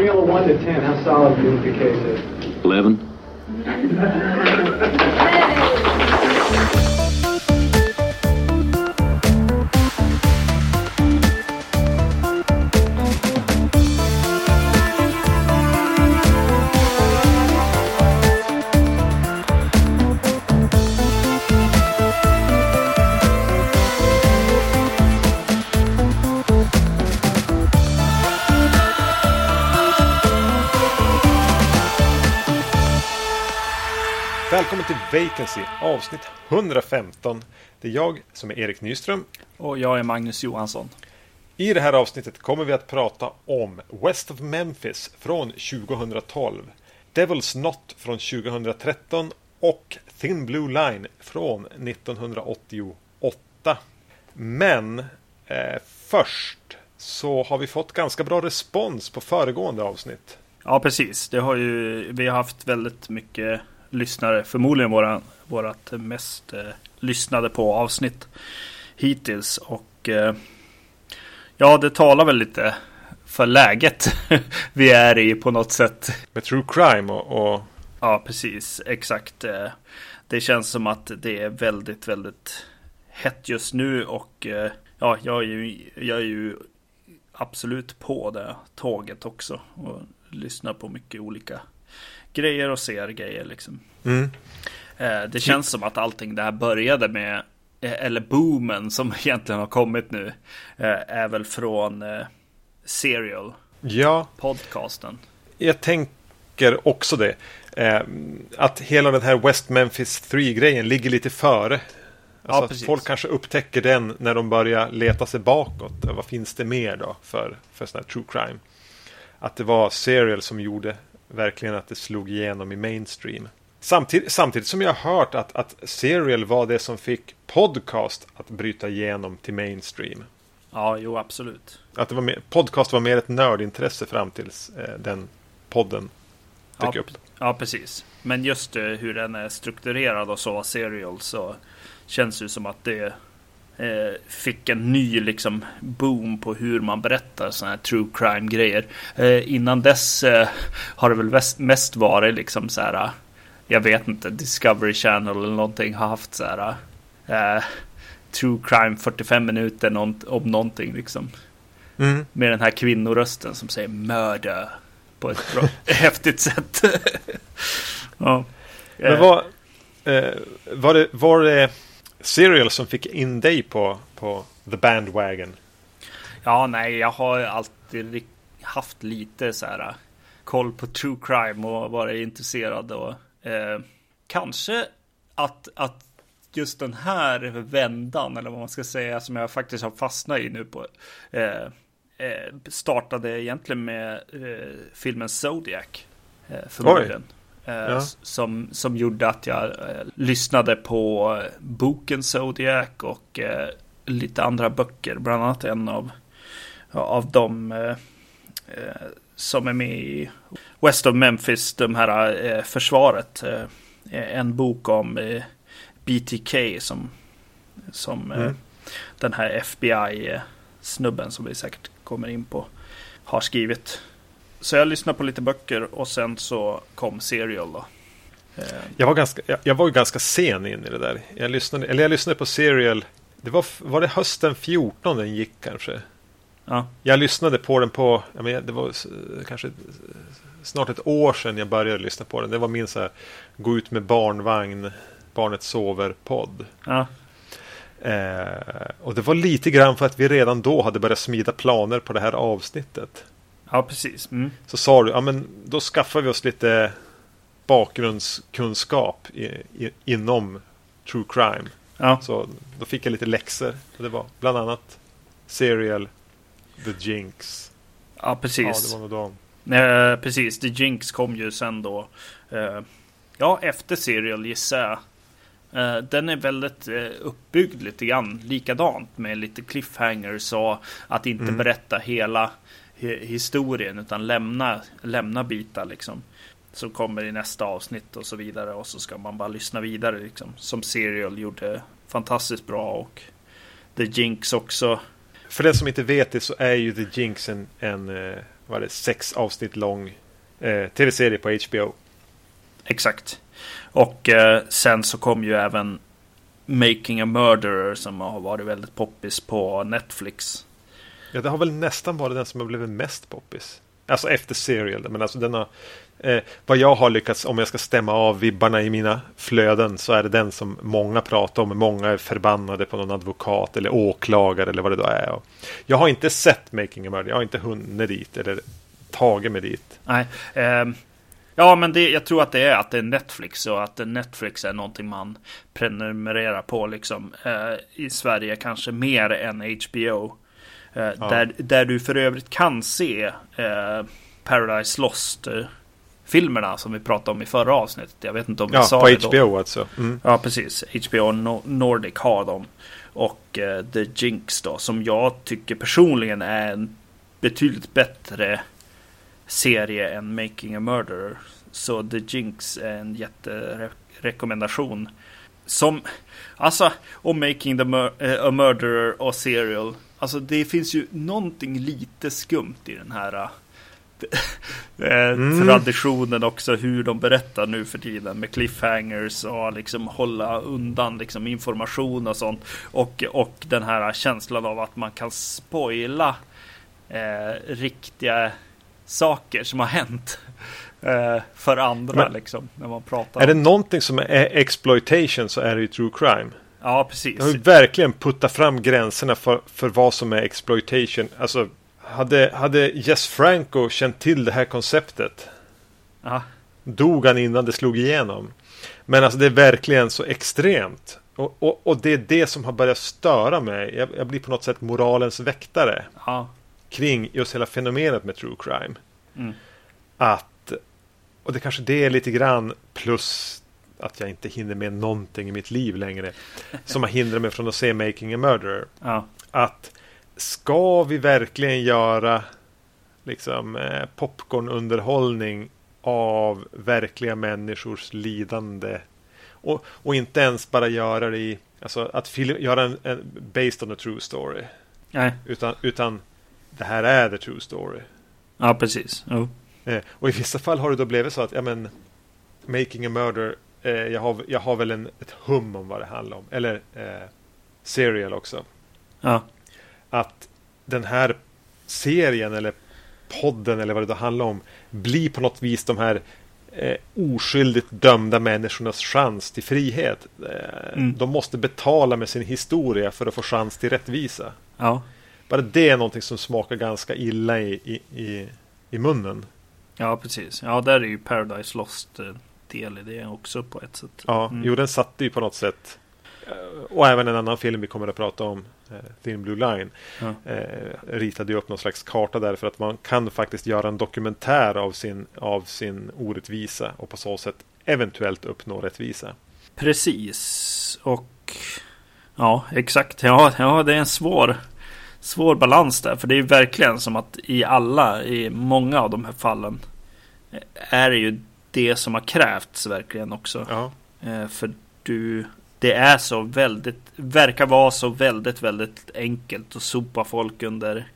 Scale of 1 to 10, how solid do you think the case is? 11. Vacancy avsnitt 115. Det är jag som är Erik Nyström. Och jag är Magnus Johansson. I det här avsnittet kommer vi att prata om West of Memphis från 2012, Devil's Knot från 2013 och Thin Blue Line från 1988. Men eh, först så har vi fått ganska bra respons på föregående avsnitt. Ja, precis. Det har ju, vi har haft väldigt mycket lyssnare. Förmodligen våra, vårat mest eh, lyssnade på avsnitt hittills. Och eh, ja, det talar väl lite för läget vi är i på något sätt. Med true crime och, och... Ja, precis. Exakt. Eh, det känns som att det är väldigt, väldigt hett just nu och eh, ja, jag är ju, jag är ju absolut på det tåget också och lyssnar på mycket olika grejer och ser grejer liksom. Mm. Eh, det känns som att allting det här började med, eh, eller boomen som egentligen har kommit nu, eh, är väl från Serial. Ja. Podcasten. Jag tänker också det. Att hela den här West Memphis 3-grejen ligger lite före. Alltså ja, att folk kanske upptäcker den när de börjar leta sig bakåt. Vad finns det mer då för, för sån här true crime? Att det var Serial som gjorde verkligen att det slog igenom i mainstream. Samtidigt, samtidigt som jag har hört att, att Serial var det som fick podcast att bryta igenom till mainstream. Ja, jo absolut. Att det var mer, podcast var mer ett nördintresse fram tills eh, den podden dök ja, upp. Ja, precis. Men just eh, hur den är strukturerad och så, Serial, så känns det som att det fick en ny liksom boom på hur man berättar sådana här true crime grejer. Eh, innan dess eh, har det väl mest varit liksom så här. Jag vet inte, Discovery Channel eller någonting har haft så här. Eh, true crime 45 minuter om någonting liksom. Mm. Med den här kvinnorösten som säger mörder på ett bra, häftigt sätt. ja. Men vad, eh, var det, var det Serial som fick in dig på, på The Bandwagon? Ja, nej, jag har alltid haft lite så här äh, koll på true crime och varit intresserad och eh, kanske att, att just den här vändan eller vad man ska säga som jag faktiskt har fastnat i nu på eh, eh, startade egentligen med eh, filmen Zodiac. Eh, förmodligen. Oj. Eh, ja. Som, som gjorde att jag eh, lyssnade på eh, boken Zodiac och eh, lite andra böcker. Bland annat en av, av dem eh, eh, som är med i West of Memphis, de här försvaret. en bok om BTK som, som mm. den här FBI-snubben som vi säkert kommer in på har skrivit. Så jag lyssnade på lite böcker och sen så kom Serial då. Eh, jag var, ganska, jag, jag var ganska sen in i det där. Jag lyssnade, eller jag lyssnade på Serial. Det var, var det hösten 14 den gick kanske? Ja. Jag lyssnade på den på, jag men, det var kanske snart ett år sedan jag började lyssna på den. Det var min så här, gå ut med barnvagn, barnet sover-podd. Ja. Eh, och det var lite grann för att vi redan då hade börjat smida planer på det här avsnittet. Ja, precis. Mm. Så sa du, ja men då skaffar vi oss lite bakgrundskunskap i, i, inom true crime. Ja. Så då fick jag lite läxor. Det var bland annat Serial, The Jinx. Ja, precis. Ja, det var nog dem. Eh, precis, The Jinx kom ju sen då. Eh, ja, efter Serial gissar jag. Eh, den är väldigt eh, uppbyggd lite grann likadant med lite cliffhangers och att inte mm. berätta hela historien utan lämna, lämna bitar liksom. Som kommer i nästa avsnitt och så vidare och så ska man bara lyssna vidare liksom. Som Serial gjorde fantastiskt bra och The Jinx också. För den som inte vet det så är ju The Jinx en, en eh, var det, sex avsnitt lång eh, tv-serie på HBO. Exakt. Och eh, sen så kom ju även Making a Murderer som har varit väldigt poppis på Netflix. Ja, det har väl nästan varit den som har blivit mest poppis. Alltså efter Serial. Men alltså den har, eh, vad jag har lyckats, om jag ska stämma av vibbarna i mina flöden, så är det den som många pratar om. Många är förbannade på någon advokat eller åklagare eller vad det då är. Och jag har inte sett Making a Murder. Jag har inte hunnit dit eller tagit mig dit. Nej. Eh, ja, men det, jag tror att det är att det är Netflix och att Netflix är någonting man prenumererar på liksom. Eh, I Sverige kanske mer än HBO. Eh, ja. där, där du för övrigt kan se eh, Paradise Lost filmerna som vi pratade om i förra avsnittet. Jag vet inte om vi ja, sa på det HBO då. alltså. Mm. Ja, precis. HBO Nordic har dem. Och uh, The Jinx då, som jag tycker personligen är en betydligt bättre serie än Making a Murderer. Så The Jinx är en jätterekommendation. Som, alltså, och Making the Mur a Murderer och Serial. Alltså det finns ju någonting lite skumt i den här Eh, mm. traditionen också hur de berättar nu för tiden med cliffhangers och liksom hålla undan liksom information och sånt. Och, och den här känslan av att man kan spoila eh, riktiga saker som har hänt eh, för andra Men, liksom. När man pratar är det någonting som är exploitation så är det ju true crime. Ja, precis. Det har ju verkligen puttat fram gränserna för, för vad som är exploitation. Alltså hade, hade Jess Franco känt till det här konceptet Aha. dog han innan det slog igenom. Men alltså det är verkligen så extremt. Och, och, och det är det som har börjat störa mig. Jag, jag blir på något sätt moralens väktare. Ja. Kring just hela fenomenet med true crime. Mm. Att, och det kanske det är lite grann plus att jag inte hinner med någonting i mitt liv längre. som har hindrat mig från att se Making a Murderer. Ja. Att ska vi verkligen göra liksom eh, popcornunderhållning av verkliga människors lidande och, och inte ens bara göra det i alltså att film, göra en, en based on a true story. Nej. Utan, utan det här är the true story. Ja, precis. Oh. Eh, och i vissa fall har det då blivit så att ja, men, Making a Murder eh, jag, har, jag har väl en, ett hum om vad det handlar om. Eller eh, Serial också. Ja att den här serien eller podden eller vad det då handlar om blir på något vis de här eh, oskyldigt dömda människornas chans till frihet. Eh, mm. De måste betala med sin historia för att få chans till rättvisa. Ja. Bara det är någonting som smakar ganska illa i, i, i, i munnen. Ja, precis. Ja, där är ju Paradise Lost eh, del i det också på ett sätt. Ja, mm. jo, den satte ju på något sätt. Eh, och även en annan film vi kommer att prata om Eh, Thin Blue Line ja. eh, ritade upp någon slags karta där för att man kan faktiskt göra en dokumentär av sin, av sin orättvisa och på så sätt eventuellt uppnå rättvisa. Precis och ja, exakt. Ja, ja det är en svår svår balans där. För det är verkligen som att i alla, i många av de här fallen är det ju det som har krävts verkligen också. Ja. Eh, för du det är så väldigt, verkar vara så väldigt, väldigt enkelt att sopa folk under,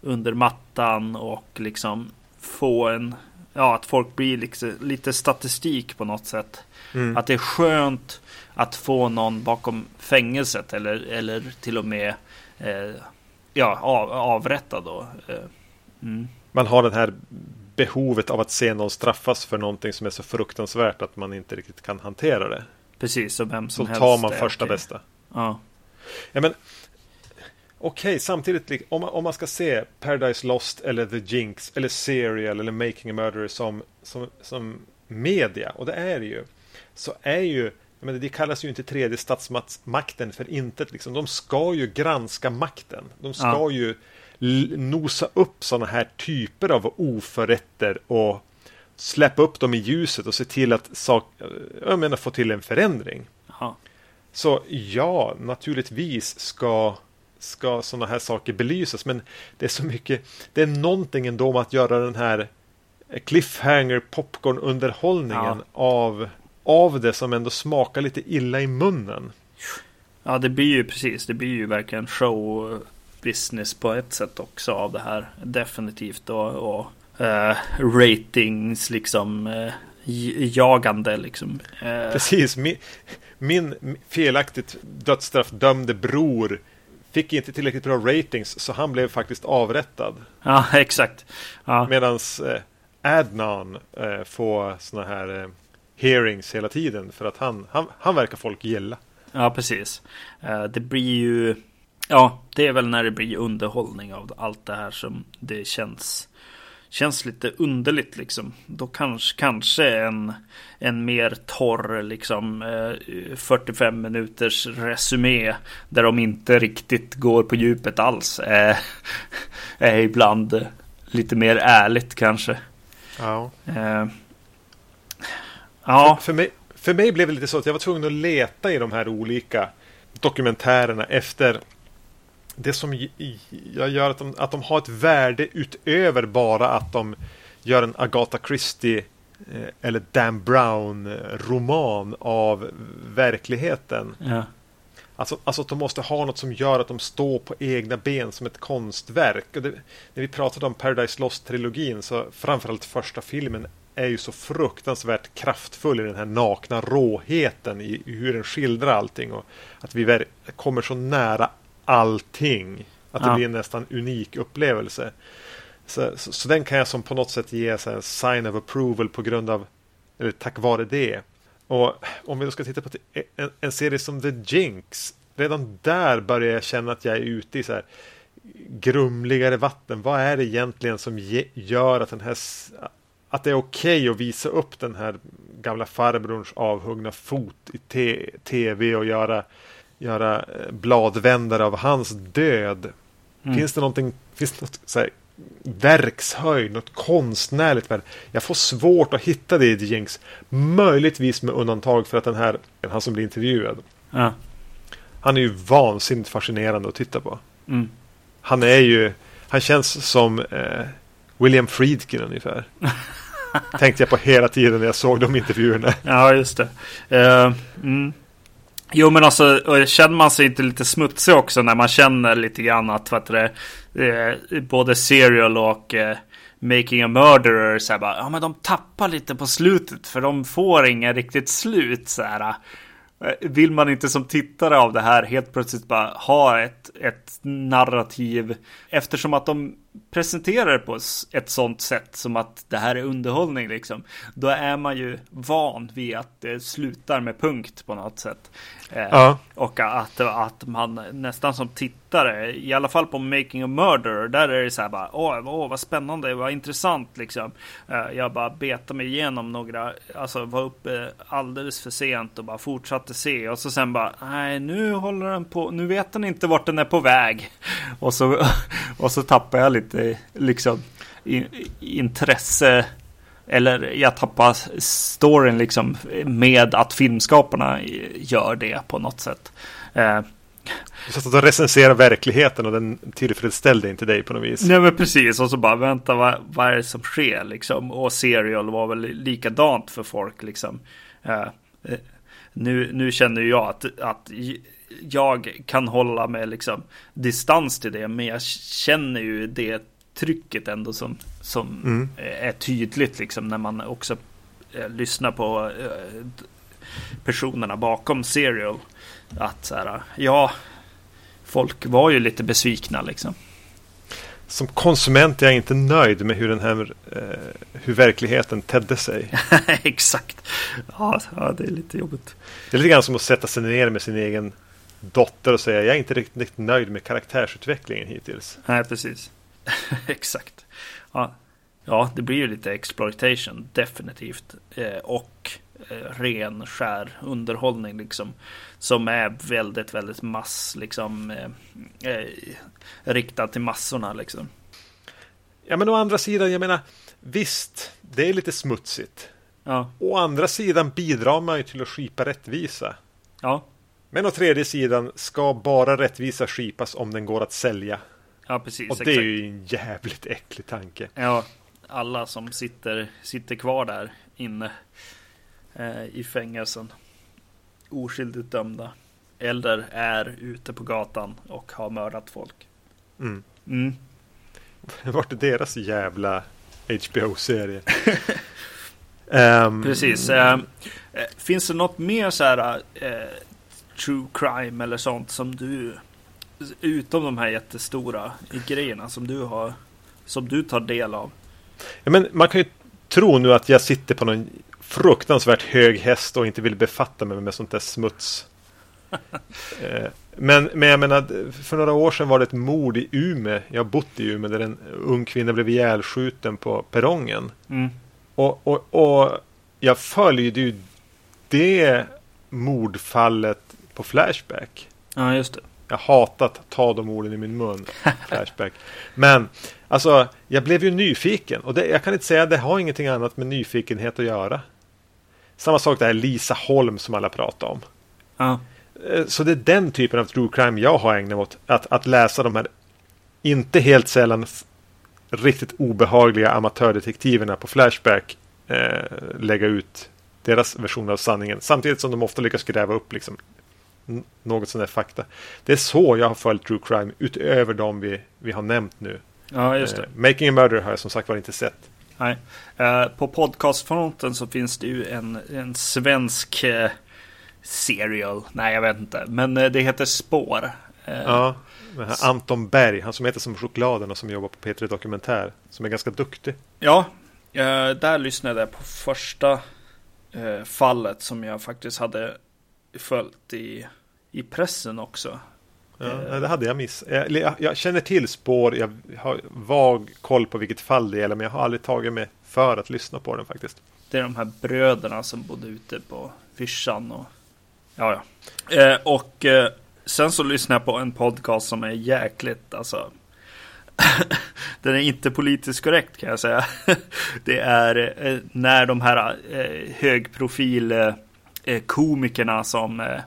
under mattan och liksom få en, ja, att folk blir liksom, lite statistik på något sätt. Mm. Att det är skönt att få någon bakom fängelset eller, eller till och med eh, ja, av, avrättad då. Eh, mm. Man har det här behovet av att se någon straffas för någonting som är så fruktansvärt att man inte riktigt kan hantera det. Precis, som vem som så helst. Så tar man första okay. bästa. Ja. ja men, Okej, okay, samtidigt om man, om man ska se Paradise Lost eller The Jinx eller Serial eller Making a Murderer som, som, som media, och det är det ju, så är ju men det kallas ju inte tredje statsmakten för intet. Liksom. De ska ju granska makten. De ska ja. ju nosa upp sådana här typer av oförrätter och släppa upp dem i ljuset och se till att sak, jag menar, få till en förändring. Aha. Så ja, naturligtvis ska, ska sådana här saker belysas. Men det är så mycket, det är någonting ändå med att göra den här cliffhanger popcorn underhållningen ja. av, av det som ändå smakar lite illa i munnen. Ja, det blir ju precis. Det blir ju verkligen show business på ett sätt också av det här. Definitivt. Och, och uh, ratings liksom uh, jagande liksom. Uh, Precis, min, min felaktigt dödsstraffdömde bror fick inte tillräckligt bra ratings så han blev faktiskt avrättad. Ja, exakt. Ja. Medans eh, Adnan eh, får sådana här eh, hearings hela tiden för att han, han, han verkar folk gilla. Ja, precis. Eh, det blir ju Ja, det är väl när det blir underhållning av allt det här som det känns Känns lite underligt liksom. Då kanske, kanske en, en mer torr liksom 45 minuters resumé där de inte riktigt går på djupet alls är, är ibland lite mer ärligt kanske. Ja. Uh, ja. För, för, mig, för mig blev det lite så att jag var tvungen att leta i de här olika dokumentärerna efter det som gör att de, att de har ett värde utöver bara att de gör en Agatha Christie eh, eller Dan Brown roman av verkligheten. Ja. Alltså, alltså att de måste ha något som gör att de står på egna ben som ett konstverk. Det, när vi pratade om Paradise Lost-trilogin så framförallt första filmen är ju så fruktansvärt kraftfull i den här nakna råheten i hur den skildrar allting. Och att vi kommer så nära allting. Att det ja. blir en nästan unik upplevelse. Så, så, så, den kan jag som på något sätt ge en sign of approval på grund av, eller tack vare det. Och om vi då ska titta på en, en serie som The Jinx. Redan där börjar jag känna att jag är ute i så här grumligare vatten. Vad är det egentligen som ge, gör att den här att det är okej okay att visa upp den här gamla farbrorns avhuggna fot i tv och göra göra eh, bladvändare av hans död. Mm. Finns det någonting, finns det något så här, verkshöjd, något konstnärligt värde? Jag får svårt att hitta det i Jinx. Möjligtvis med undantag för att den här, han som blir intervjuad. Ja. Han är ju vansinnigt fascinerande att titta på. Mm. Han är ju, han känns som eh, William Friedkin ungefär. Tänkte jag på hela tiden när jag såg de intervjuerna. Ja, just det. Uh, mm. Jo men alltså känner man sig inte lite smutsig också när man känner lite grann att vad det, eh, både Serial och eh, Making a Murderer så här bara, ja men de tappar lite på slutet för de får inga riktigt slut så här. Eh, vill man inte som tittare av det här helt plötsligt bara ha ett, ett narrativ eftersom att de presenterar det på ett sånt sätt som att det här är underhållning liksom. Då är man ju van vid att det slutar med punkt på något sätt. Eh, ja. Och att, att man nästan som tittare, i alla fall på Making a Murder, där är det så här bara, åh, åh vad spännande, vad intressant liksom. Eh, jag bara betade mig igenom några, alltså var uppe alldeles för sent och bara fortsatte se och så sen bara, nej, nu håller den på, nu vet den inte vart den är på väg. Och så, och så tappar jag lite liksom intresse eller jag tappar storyn liksom med att filmskaparna gör det på något sätt. Eh, så att de recenserar verkligheten och den tillfredsställde inte dig på något vis. Nej men precis och så bara vänta vad, vad är det som sker liksom. Och Serial var väl likadant för folk liksom. Eh, eh nu, nu känner jag att, att jag kan hålla med liksom distans till det. Men jag känner ju det trycket ändå som, som mm. är tydligt liksom när man också eh, lyssnar på eh, personerna bakom Serial. Att så här, ja, folk var ju lite besvikna liksom. Som konsument är jag inte nöjd med hur den här eh, hur verkligheten tedde sig. Exakt. Ja, ja, det är lite jobbigt. Det är lite grann som att sätta sig ner med sin egen dotter och säga jag är inte riktigt, riktigt nöjd med karaktärsutvecklingen hittills. Nej, precis. Exakt. Ja. ja, det blir ju lite exploitation definitivt. Eh, och eh, ren skär underhållning liksom. Som är väldigt, väldigt mass liksom. Eh, eh, riktad till massorna liksom. Ja, men å andra sidan, jag menar visst, det är lite smutsigt. Ja. Å andra sidan bidrar man ju till att skipa rättvisa. Ja. Men å tredje sidan ska bara rättvisa skipas om den går att sälja. Ja, precis. Och det exakt. är ju en jävligt äcklig tanke. Ja, alla som sitter, sitter kvar där inne eh, i fängelsen. Oskyldigt dömda. Eller är ute på gatan och har mördat folk. Mm. Mm. Vart är deras jävla HBO-serie. um, Precis. Uh, finns det något mer så här uh, true crime eller sånt som du utom de här jättestora grejerna som du har som du tar del av? Ja, men man kan ju tro nu att jag sitter på någon fruktansvärt hög häst och inte vill befatta mig med sånt där smuts. Eh, men, men jag menar, för några år sedan var det ett mord i Ume. Jag har bott i Ume där en ung kvinna blev ihjälskjuten på perrongen. Mm. Och, och, och jag följde ju det mordfallet på Flashback. Ja, just det. Jag hatat att ta de orden i min mun. Flashback. Men alltså, jag blev ju nyfiken. Och det, jag kan inte säga att det har ingenting annat med nyfikenhet att göra. Samma sak det här Lisa Holm som alla pratar om. Ja. Eh, så det är den typen av true crime jag har ägnat mig åt. Att, att läsa de här inte helt sällan riktigt obehagliga amatördetektiverna på Flashback eh, lägga ut deras version av sanningen. Samtidigt som de ofta lyckas gräva upp liksom, något sån där fakta. Det är så jag har följt true crime utöver de vi, vi har nämnt nu. Ja, just det. Eh, Making a Murder har jag som sagt var inte sett. Nej. Eh, på podcastfronten så finns det ju en, en svensk eh, serial. Nej, jag vet inte. Men eh, det heter Spår. Ja, Anton Berg. Han som heter som chokladen och som jobbar på P3 Dokumentär. Som är ganska duktig. Ja, där lyssnade jag på första fallet som jag faktiskt hade följt i, i pressen också. Ja, det hade jag missat. Jag, jag, känner till spår, jag har vag koll på vilket fall det gäller, men jag har aldrig tagit mig för att lyssna på den faktiskt. Det är de här bröderna som bodde ute på Fyrsan och ja, ja. Eh, och eh, sen så lyssnar jag på en podcast som är jäkligt, alltså. den är inte politiskt korrekt kan jag säga. det är eh, när de här eh, högprofil eh, komikerna som eh,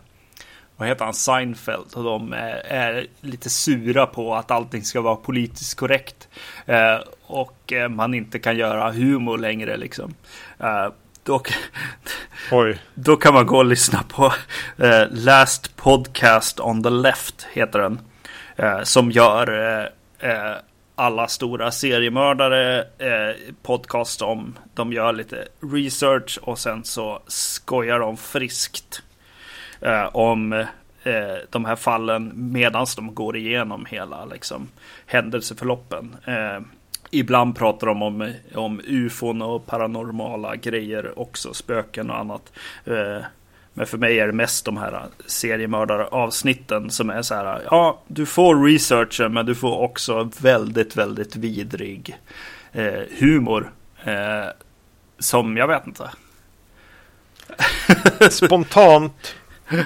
vad heter han, Seinfeld och de är, är, lite sura på att allting ska vara politiskt korrekt eh, och eh, man inte kan göra humor längre liksom. Eh, då, då kan man gå och lyssna på eh, Last Podcast on the Left heter den. Eh, som gör alla stora seriemördare eh, podcast om. De gör lite research och sen så skojar de friskt eh, om eh, de här fallen medan de går igenom hela liksom, händelseförloppen. Eh, ibland pratar de om, om ufon och paranormala grejer också, spöken och annat. Eh, men för mig är det mest de här seriemördaravsnitten som är så här. Ja, du får researchen men du får också väldigt, väldigt vidrig eh, humor. Eh, som jag vet inte. Spontant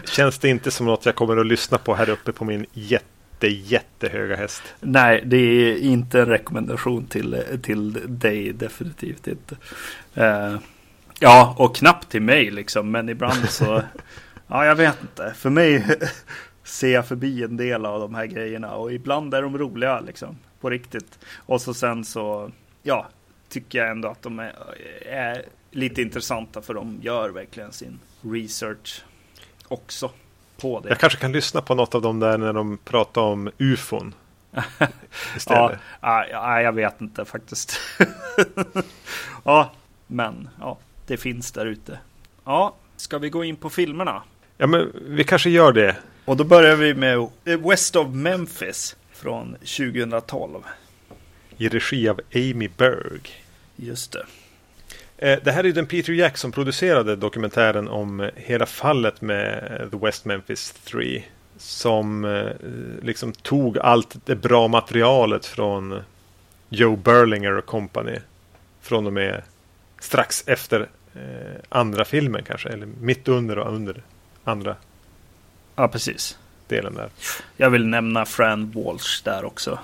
Känns det inte som något jag kommer att lyssna på här uppe på min jätte, jättehöga häst? Nej, det är inte en rekommendation till, till dig, definitivt inte. Uh, ja, och knappt till mig liksom, men ibland så, ja, jag vet inte. För mig ser jag förbi en del av de här grejerna och ibland är de roliga liksom, på riktigt. Och så sen så, ja, tycker jag ändå att de är, är lite intressanta för de gör verkligen sin research också på det. Jag kanske kan lyssna på något av dem där när de pratar om ufon. ja, ja, jag vet inte faktiskt. ja, men ja, det finns där ute. Ja, ska vi gå in på filmerna? Ja, men vi kanske gör det. Och då börjar vi med West of Memphis från 2012. I regi av Amy Berg. Just det. Eh, det här är den Peter Jackson producerade dokumentären om hela fallet med The West Memphis 3. Som eh, liksom tog allt det bra materialet från Joe Berlinger och company. Från och med strax efter eh, andra filmen kanske. Eller mitt under och under andra. Ja, precis. Delen där. Jag vill nämna Fran Walsh där också.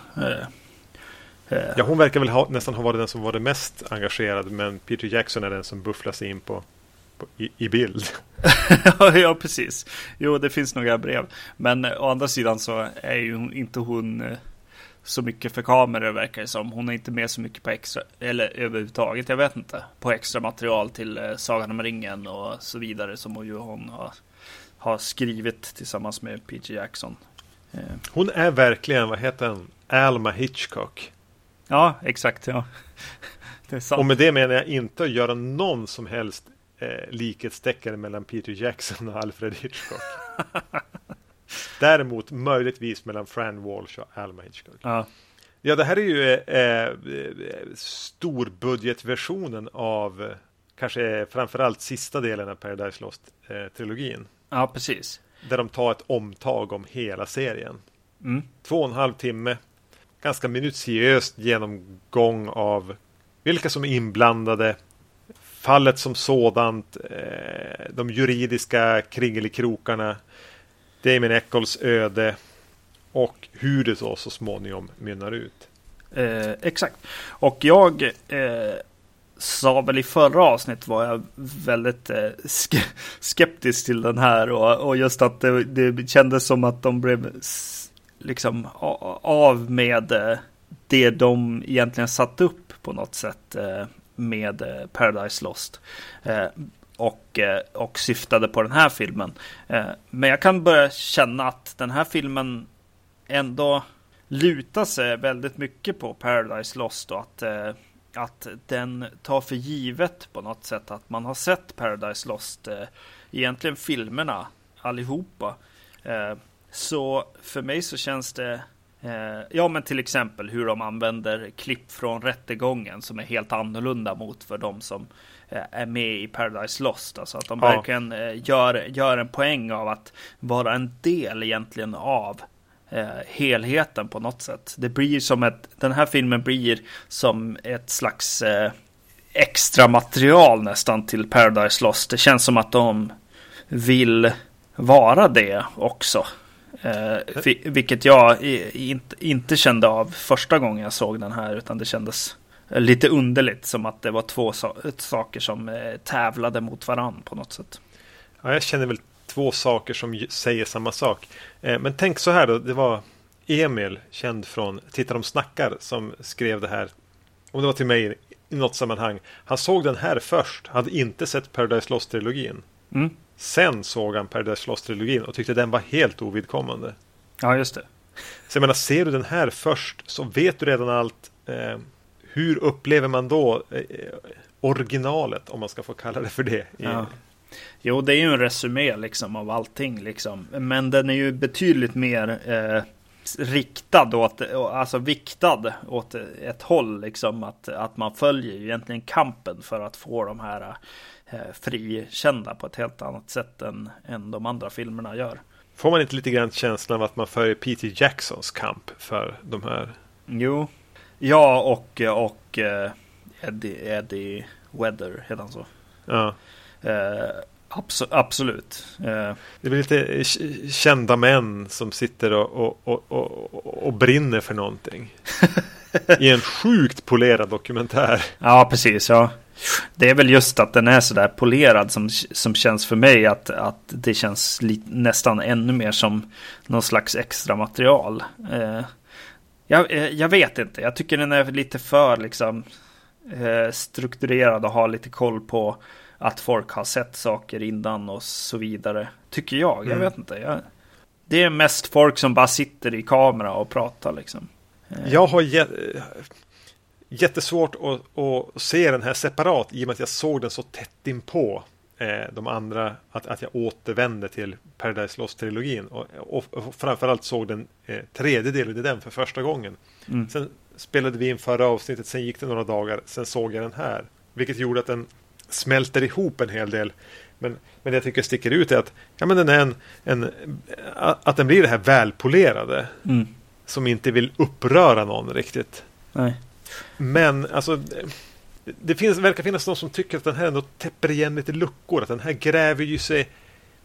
Ja, hon verkar väl ha, nästan ha varit den som var det mest engagerad. Men Peter Jackson är den som bufflas in på, i, i, bild. ja, precis. Jo, det finns några brev. Men å andra sidan så är ju inte hon eh, så mycket för kameror verkar det som. Hon är inte med så mycket på extra, eller överhuvudtaget, jag vet inte. På extra material till eh, Sagan om ringen och så vidare som hon ju hon har, har skrivit tillsammans med Peter Jackson. Eh. Hon är verkligen, vad heter hon, Alma Hitchcock. Ja, exakt. Ja. Och med det menar jag inte att göra någon som helst eh, likhetstecken mellan Peter Jackson och Alfred Hitchcock. Däremot möjligtvis mellan Fran Walsh och Alma Hitchcock. Ja. Ja, det här är ju eh, eh, storbudgetversionen av eh, kanske framförallt sista delen av Paradise Lost-trilogin. Ja, precis. Där de tar ett omtag om hela serien. Mm. Två och en halv timme. Ganska minutiöst genomgång av vilka som är inblandade. Fallet som sådant. Eh, de juridiska kringelikrokarna. Damien Eccles öde och hur det så, så småningom mynnar ut. Eh, exakt. Och jag eh, sa väl i förra avsnittet var jag väldigt eh, ske skeptisk till den här och, och just att det, det kändes som att de blev liksom av med eh, det de egentligen satt upp på något sätt eh, med eh, Paradise Lost eh, och, eh, och syftade på den här filmen. Eh, men jag kan börja känna att den här filmen ändå lutar sig väldigt mycket på Paradise Lost och att, eh, att den tar för givet på något sätt att man har sett Paradise Lost, egentligen filmerna allihopa. Så för mig så känns det Ja men till exempel hur de använder klipp från rättegången som är helt annorlunda mot för de som eh, är med i Paradise Lost. Alltså att de ja. verkligen eh, gör, gör en poäng av att vara en del egentligen av eh, helheten på något sätt. Det blir som ett, den här filmen blir som ett slags eh, extra material nästan till Paradise Lost. Det känns som att de vill vara det också. Eh, vilket jag inte, inte kände av första gången jag såg den här, utan det kändes lite underligt som att det var två so saker som eh, tävlade mot varann på något sätt. Ja, jag känner väl två saker som säger samma sak. Eh, men tänk så här då, det var Emil, känd från Titta de snackar, som skrev det här. Om det var till mig i något sammanhang. Han såg den här först, hade inte sett Paradise Lost-trilogin. Mm. Sen såg han Paradise Lost-trilogin och tyckte den var helt ovidkommande. Ja, just det. Så jag menar, ser du den här först så vet du redan allt. Eh, hur upplever man då eh, originalet, om man ska få kalla det för det, ja. Jo, det är ju en resumé liksom av allting liksom. Men den är ju betydligt mer eh, riktad åt, alltså viktad åt ett håll liksom. Att, att man följer ju egentligen kampen för att få de här eh, frikända på ett helt annat sätt än, än de andra filmerna gör. Får man inte lite grann känslan av att man följer Peter Jacksons kamp för de här? Jo, ja och, och eh, Eddie, Eddie Weather, heter han så? Ja. Eh, Abs absolut. Eh. Det blir lite kända män som sitter och, och, och, och brinner för någonting. I en sjukt polerad dokumentär. Ja, precis. Ja. Det är väl just att den är så där polerad som, som känns för mig att, att det känns nästan ännu mer som någon slags extra material. Eh, jag, eh, jag vet inte, jag tycker den är lite för liksom eh, strukturerad och har lite koll på att folk har sett saker innan och så vidare. Tycker jag. Jag mm. vet inte. Jag, det är mest folk som bara sitter i kamera och pratar liksom. Eh. Jag har jättesvårt att, att se den här separat i och med att jag såg den så tätt inpå de andra. Att, att jag återvände till Paradise Lost-trilogin och, och, och framförallt såg den eh, tredje delen i den för första gången. Mm. Sen spelade vi in förra avsnittet, sen gick det några dagar, sen såg jag den här. Vilket gjorde att den smälter ihop en hel del. Men, men det jag tycker sticker ut är att, ja, men den är en, en, att den blir det här välpolerade. Mm. Som inte vill uppröra någon riktigt. Nej. Men alltså det finns, verkar finnas någon som tycker att den här ändå täpper igen lite luckor. Att den här gräver ju sig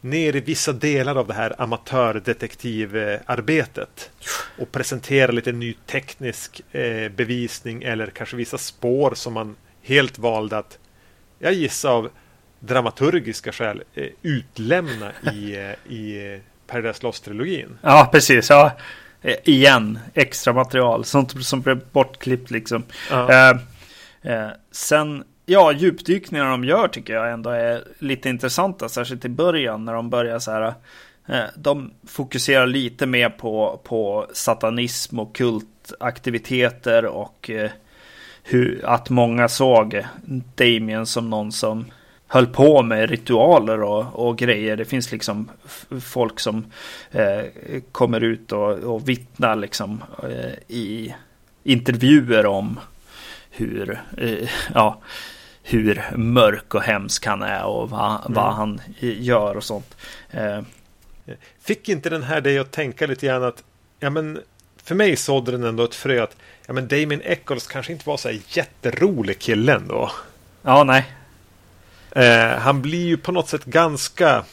ner i vissa delar av det här amatördetektivarbetet. Och presenterar lite ny teknisk eh, bevisning eller kanske vissa spår som man helt valde att jag gissar av dramaturgiska skäl eh, utlämna i, eh, i eh, Paradise Lost-trilogin. Ja, precis. Ja. Igen, extra material. Sånt som blev bortklippt liksom. Ja. Eh, sen, ja, djupdykningar de gör tycker jag ändå är lite intressanta. Särskilt i början när de börjar så här. Eh, de fokuserar lite mer på, på satanism och kultaktiviteter och eh, hur, att många såg Damien som någon som höll på med ritualer och, och grejer. Det finns liksom folk som eh, kommer ut och, och vittnar liksom eh, i intervjuer om hur, eh, ja, hur mörk och hemsk han är och vad, mm. vad han gör och sånt. Eh, Fick inte den här dig att tänka lite grann att ja, men för mig sådde den ändå ett frö att ja, men Damien Eccles kanske inte var så här jätterolig kille ändå. Ja, nej. Eh, han blir ju på något sätt ganska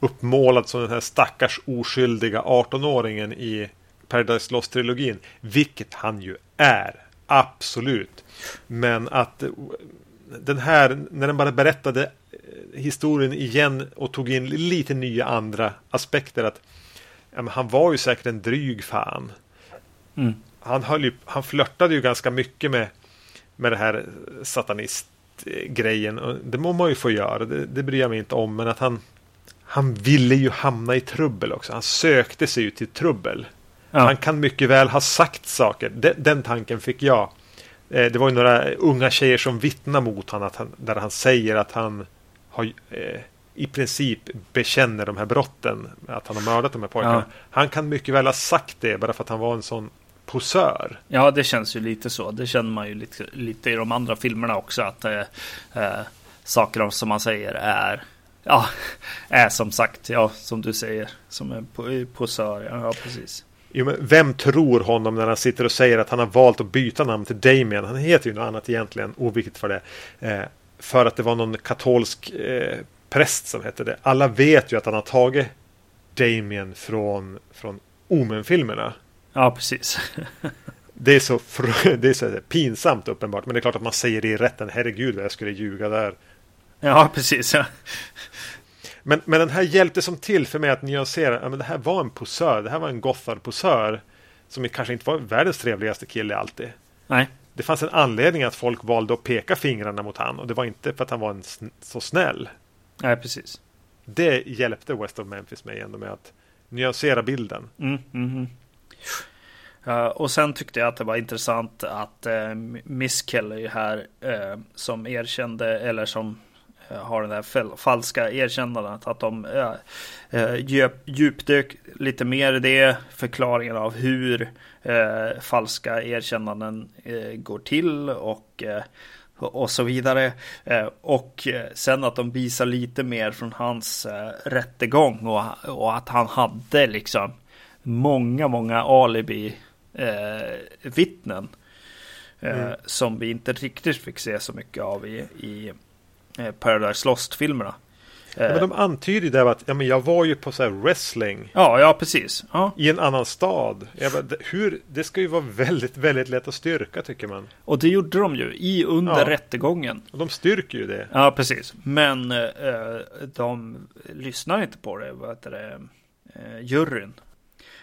uppmålad som den här stackars oskyldiga 18-åringen i Paradise Lost-trilogin. Vilket han ju är. Absolut. Men att den här, när den bara berättade eh, historien igen och tog in lite nya andra aspekter. att ja, han var ju säkert en dryg fan. Mm. Han, höll ju, han flörtade ju ganska mycket med, med det här satanistgrejen. Och det må man ju få göra, det, det bryr jag mig inte om. Men att han, han ville ju hamna i trubbel också. Han sökte sig ju till trubbel. Ja. Han kan mycket väl ha sagt saker. Den, den tanken fick jag. Eh, det var ju några unga tjejer som vittnar mot honom. Han, där han säger att han har, eh, i princip bekänner de här brotten. Att han har mördat de här pojkarna. Ja. Han kan mycket väl ha sagt det bara för att han var en sån posör. Ja, det känns ju lite så. Det känner man ju lite, lite i de andra filmerna också. Att eh, eh, saker som man säger är Ja, är som sagt, ja, som du säger, som en posör. Ja, precis. Jo, vem tror honom när han sitter och säger att han har valt att byta namn till Damien? Han heter ju något annat egentligen, oviktigt för det. Eh, för att det var någon katolsk eh, präst som hette det. Alla vet ju att han har tagit Damien från, från Omen-filmerna. Ja, precis. det, är så det är så pinsamt uppenbart. Men det är klart att man säger det i rätten. Herregud vad jag skulle ljuga där. Ja, precis. Ja. Men, men den här hjälpte som till för mig att nyansera. Ja, men det här var en posör. Det här var en Gothard-posör. Som kanske inte var världens trevligaste kille alltid. Nej. Det fanns en anledning att folk valde att peka fingrarna mot han. Och det var inte för att han var en, så snäll. Nej, precis. Det hjälpte West of Memphis mig ändå med att nyansera bilden. Mm, mm, mm. Uh, och sen tyckte jag att det var intressant att uh, Miss Kelly här uh, som erkände eller som har det där falska erkännandet. Att de äh, djupdök lite mer i det. Förklaringen av hur äh, falska erkännanden äh, går till och, och så vidare. och sen att de visar lite mer från hans rättegång och, och att han hade liksom många, många alibi vittnen. Mm. Som vi inte riktigt fick se så mycket av i, i Eh, Paradise Lost-filmerna. Ja, men de antyder ju där att ja, men jag var ju på så wrestling. Ja, ja precis. Ja. I en annan stad. Bara, hur, det ska ju vara väldigt, väldigt lätt att styrka tycker man. Och det gjorde de ju i under ja. rättegången. Och de styrker ju det. Ja, precis. Men eh, de lyssnar inte på det, vad heter det, eh, juryn.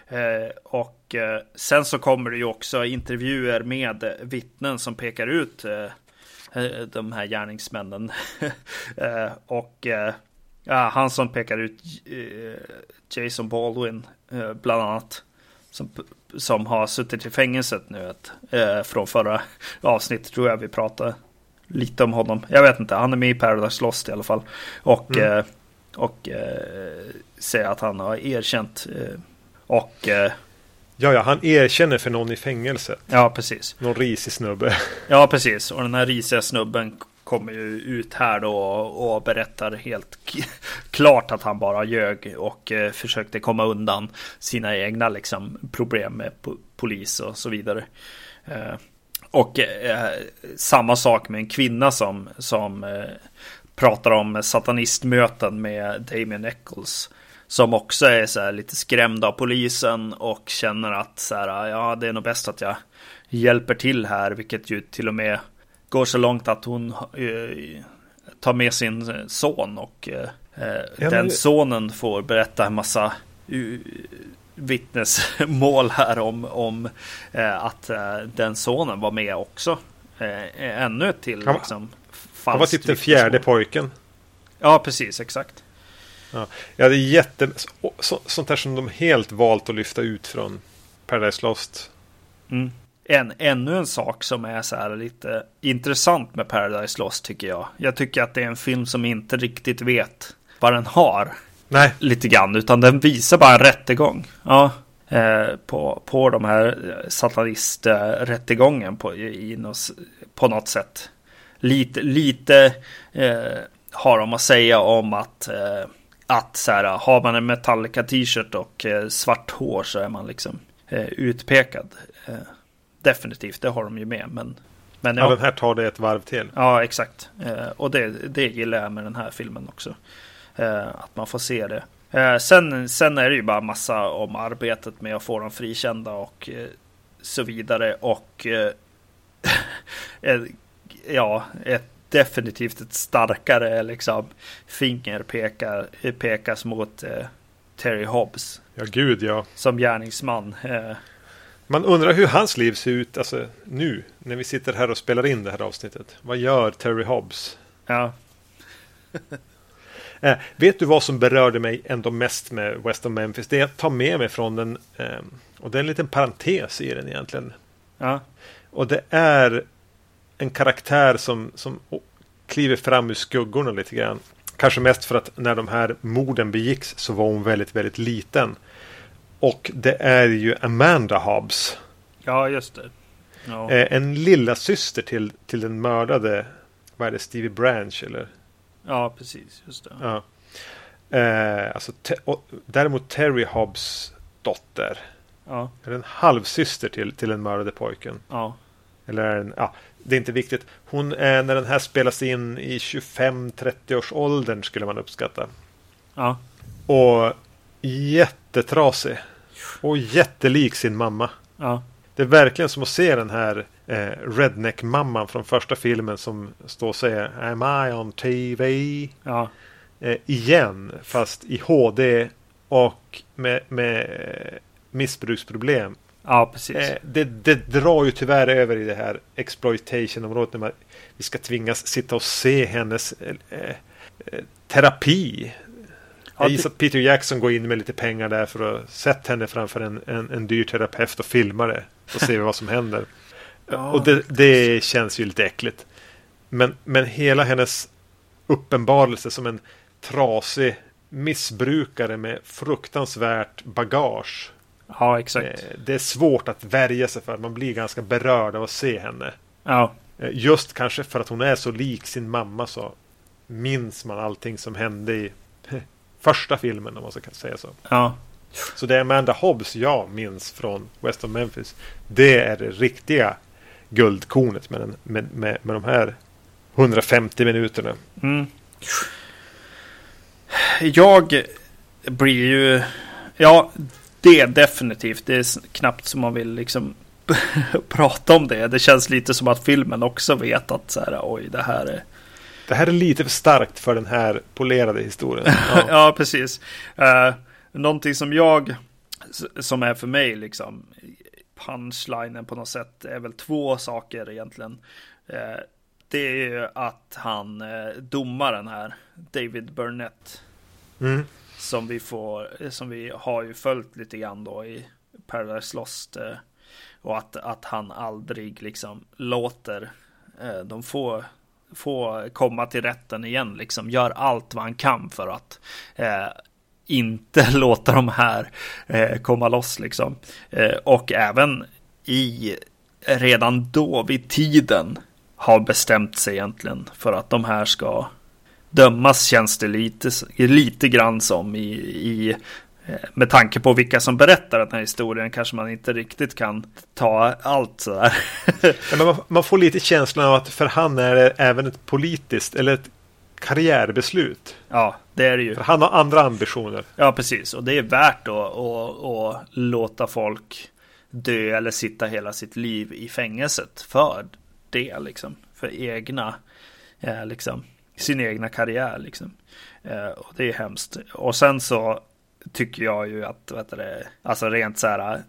Eh, och eh, sen så kommer det ju också intervjuer med vittnen som pekar ut eh, Eh, de här gärningsmännen. Eh, och eh, ja, han som pekar ut Jason Baldwin bland annat. Som, som har suttit i fängelset nu ett, från förra avsnittet tror jag vi pratade lite om honom. Jag vet inte, han är med i Paradise Lost i alla fall. Och, mm. och säger att han har erkänt och Ja, ja, han erkänner för någon i fängelset. Ja, precis. Någon risig snubbe. Ja, precis. Och den här risiga snubben kommer ju ut här då och berättar helt klart att han bara ljög och eh, försökte komma undan sina egna liksom, problem med polis och så vidare. Eh, och eh, samma sak med en kvinna som, som eh, pratar om satanistmöten med Damien Eccles. Som också är så lite skrämd av polisen och känner att så här, ja, det är nog bäst att jag hjälper till här, vilket ju till och med går så långt att hon eh, tar med sin son och eh, ja, den men... sonen får berätta en massa uh, vittnesmål här om, om eh, att eh, den sonen var med också. Eh, ännu till han, liksom, Han var typ den fjärde pojken. Ja, precis, exakt. Ja, ja det är jätte... Så, sånt där som de helt valt att lyfta ut från Paradise Lost. Mm. en, ännu en sak som är så här lite intressant med Paradise Lost tycker jag. Jag tycker att det är en film som inte riktigt vet vad den har. Nej. Lite grann, utan den visar bara en rättegång. Ja. Eh, på, på de här satanisträttegången på, i, på något sätt. Lite, lite eh, har de att säga om att eh, att så här, har man en Metallica t-shirt och eh, svart hår så är man liksom eh, utpekad. Eh, definitivt, det har de ju med. Men, men ja, ja, den här tar det ett varv till. Ja, exakt. Eh, och det, det gillar jag med den här filmen också. Eh, att man får se det. Eh, sen, sen är det ju bara massa om arbetet med att få dem frikända och så vidare. Och ja, ett definitivt ett starkare liksom, finger pekar, pekas mot eh, Terry Hobbs. Ja, gud ja. Som gärningsman. Eh. Man undrar hur hans liv ser ut alltså, nu när vi sitter här och spelar in det här avsnittet. Vad gör Terry Hobbs? Ja. eh, vet du vad som berörde mig ändå mest med West of Memphis? Det jag tar med mig från den, eh, och det är en liten parentes i den egentligen. Ja. Och det är en karaktär som, som kliver fram ur skuggorna lite grann. Kanske mest för att när de här morden begicks så var hon väldigt, väldigt liten. Och det är ju Amanda Hobbs. Ja, just det. Ja. Eh, en lilla syster till, till den mördade, vad är det, Stevie Branch eller? Ja, precis. Just det. Ja. Eh, alltså, te, och, däremot Terry Hobbs dotter. Ja. Är en halvsyster till, till den mördade pojken. Ja. Eller ja, det är inte viktigt. Hon är när den här spelas in i 25-30 års åldern skulle man uppskatta. Ja. Och jättetrasig. Och jättelik sin mamma. Ja. Det är verkligen som att se den här eh, redneck-mamman från första filmen som står och säger Am I on TV? Ja. Eh, igen, fast i HD och med, med missbruksproblem. Ja, precis. Eh, det, det, drar ju tyvärr över i det här exploitation-området. När man, vi ska tvingas sitta och se hennes eh, eh, terapi. Ja, jag gissar att Peter Jackson går in med lite pengar där för att sätta henne framför en, en, en dyr terapeut och filma det. Och se vad som händer. Ja, och det, det känns ju lite äckligt. Men, men hela hennes uppenbarelse som en trasig missbrukare med fruktansvärt bagage Ja, exakt. Eh, det är svårt att värja sig för. Man blir ganska berörd av att se henne. Ja. Eh, just kanske för att hon är så lik sin mamma så minns man allting som hände i första filmen om man ska säga så. Ja. Så det är Amanda Hobbs jag minns från West of Memphis. Det är det riktiga guldkornet med, den, med, med, med de här 150 minuterna. Mm. Jag blir ju... Ja, det är definitivt. Det är knappt som man vill liksom prata om det. Det känns lite som att filmen också vet att så här, oj, det här är... Det här är lite för starkt för den här polerade historien. Ja, ja precis. Uh, någonting som jag, som är för mig liksom, punchlinen på något sätt är väl två saker egentligen. Uh, det är ju att han, uh, domaren här, David Burnett, mm som vi får, eh, som vi har ju följt lite grann då i Paradise Lost. Eh, och att, att han aldrig liksom låter eh, de få, få komma till rätten igen, liksom gör allt vad han kan för att eh, inte låta de här eh, komma loss liksom. Eh, och även i redan då vid tiden har bestämt sig egentligen för att de här ska dömas känns det lite, lite grann som i, i eh, med tanke på vilka som berättar den här historien kanske man inte riktigt kan ta allt sådär. man, man får lite känslan av att för han är det även ett politiskt eller ett karriärbeslut. Ja, det är det ju. För han har andra ambitioner. Ja, precis. Och det är värt att, att, att låta folk dö eller sitta hela sitt liv i fängelset för det liksom. För egna eh, liksom sin egna karriär liksom. Eh, och det är hemskt. Och sen så tycker jag ju att, vet du, alltså rent så här,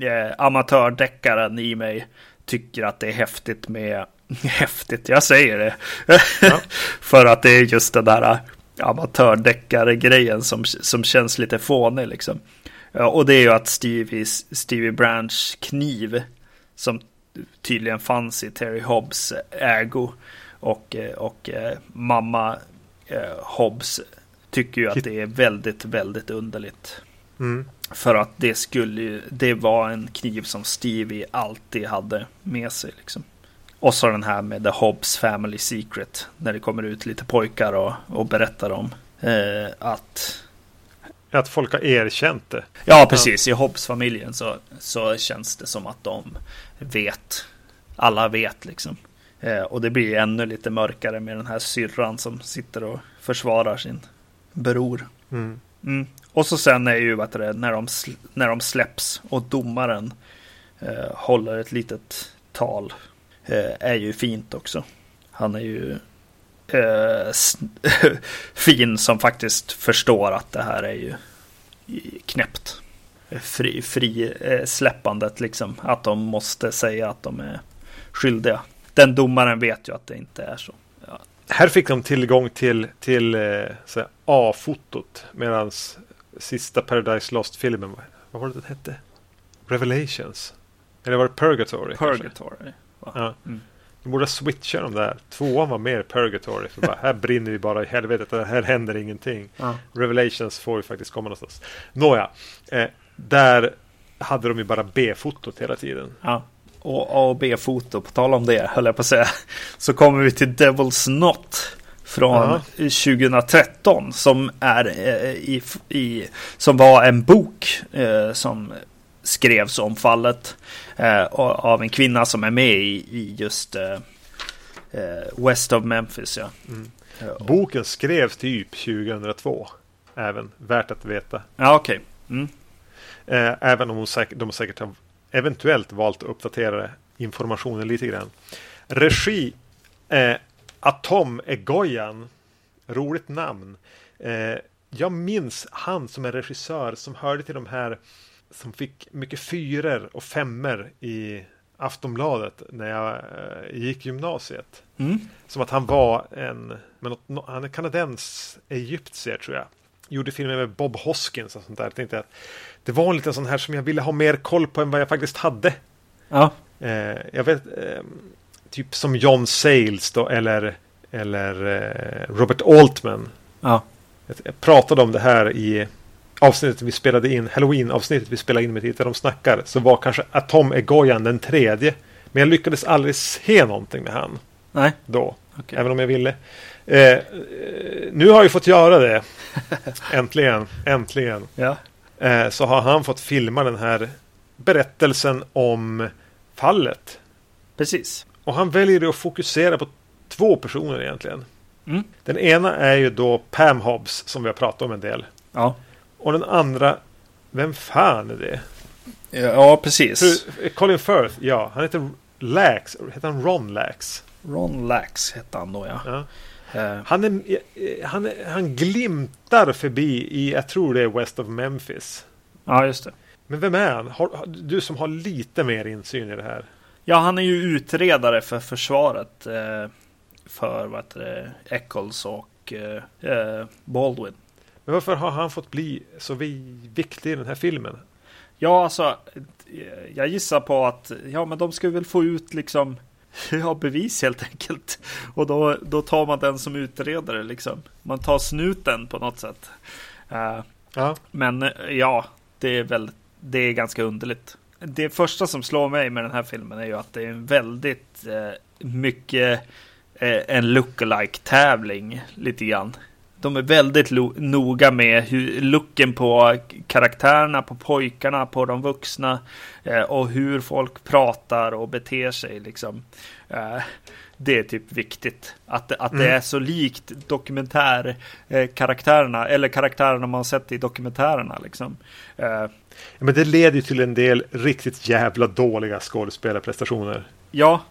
eh, amatördeckaren i mig tycker att det är häftigt med, häftigt, jag säger det. Ja. För att det är just den där amatördeckare-grejen som, som känns lite fånig liksom. Och det är ju att Stevie, Stevie Branch kniv som tydligen fanns i Terry Hobbs ägo. Och, och mamma Hobbs tycker ju att det är väldigt, väldigt underligt. Mm. För att det skulle ju, det var en kniv som Stevie alltid hade med sig liksom. Och så den här med The Hobbs Family Secret. När det kommer ut lite pojkar och, och berättar om eh, att... Att folk har erkänt det. Ja, precis. I Hobbs-familjen så, så känns det som att de vet. Alla vet liksom. Eh, och det blir ännu lite mörkare med den här syrran som sitter och försvarar sin bror. Mm. Mm. Och så sen är ju du, när, de, när de släpps och domaren eh, håller ett litet tal. Eh, är ju fint också. Han är ju eh, fin som faktiskt förstår att det här är ju knäppt. Fri, fri eh, släppandet liksom. Att de måste säga att de är skyldiga. Den domaren vet ju att det inte är så. Ja. Här fick de tillgång till, till eh, A-fotot. Medan sista Paradise Lost-filmen, vad var det den hette? Revelations? Eller var det Purgatory? Purgatory. Ja. Mm. De borde switcha de där. Tvåan var mer Purgatory. För bara, här brinner vi bara i helvetet. Här händer ingenting. Ja. Revelations får ju faktiskt komma någonstans. Nåja. Eh, där hade de ju bara B-fotot hela tiden. Ja. Och A och B-foto, på tal om det höll jag på att säga. Så kommer vi till Devil's Knot från ja. 2013 som är eh, i, i, som var en bok eh, som skrevs om fallet eh, av en kvinna som är med i, i just eh, eh West of Memphis. Ja. Mm. Boken skrevs typ 2002. Även värt att veta. Ja, okej. Okay. Mm. Eh, även om hon säkert, de säkert har eventuellt valt att uppdatera informationen lite grann. Regi eh, Atom Egoyan. Roligt namn. Eh, jag minns han som är regissör som hörde till de här som fick mycket fyror och femmer i Aftonbladet när jag eh, gick gymnasiet. Mm. Som att han var en, men han är kanadens egyptier tror jag. Gjorde filmer med Bob Hoskins och sånt där. Jag tänkte att det var en liten sån här som jag ville ha mer koll på än vad jag faktiskt hade. Ja. Eh, jag vet, eh, typ som John Sayles då, eller, eller eh, Robert Altman. Ja. Jag pratade om det här i avsnittet vi spelade in, Halloween-avsnittet vi spelade in med Titta de snackar, så var kanske Atom Egoyan den tredje. Men jag lyckades aldrig se någonting med han. Nej. Då. Okay. Även om jag ville. Eh, nu har jag fått göra det. äntligen. Äntligen. Ja. Eh, så har han fått filma den här berättelsen om fallet. Precis. Och han väljer att fokusera på två personer egentligen. Mm. Den ena är ju då Pam Hobbs som vi har pratat om en del. Ja. Och den andra, vem fan är det? Ja, precis. Colin Firth, ja. Han heter Lax. Heter han Ron Lax? Ron Lax hette han då, ja. ja. Uh. Han, är, han, är, han glimtar förbi i, jag tror det är West of Memphis. Ja, just det. Men vem är han? Har, du som har lite mer insyn i det här. Ja, han är ju utredare för försvaret. Eh, för vad heter det, Eccles och eh, eh Baldwin. Men varför har han fått bli så viktig i den här filmen? Ja, alltså. Jag gissar på att ja, men de ska väl få ut liksom ja, bevis helt enkelt. Och då, då tar man den som utredare liksom. Man tar snuten på något sätt. Uh, ja. Men ja, det är väl det är ganska underligt. Det första som slår mig med den här filmen är ju att det är en väldigt uh, mycket uh, en lookalike tävling lite grann de är väldigt noga med hur, looken på karaktärerna, på pojkarna, på de vuxna eh, och hur folk pratar och beter sig. Liksom. Eh, det är typ viktigt. Att, att mm. det är så likt dokumentärkaraktärerna eh, eller karaktärerna man sett i dokumentärerna. Liksom. Eh, men det leder ju till en del riktigt jävla dåliga skådespelarprestationer. Ja.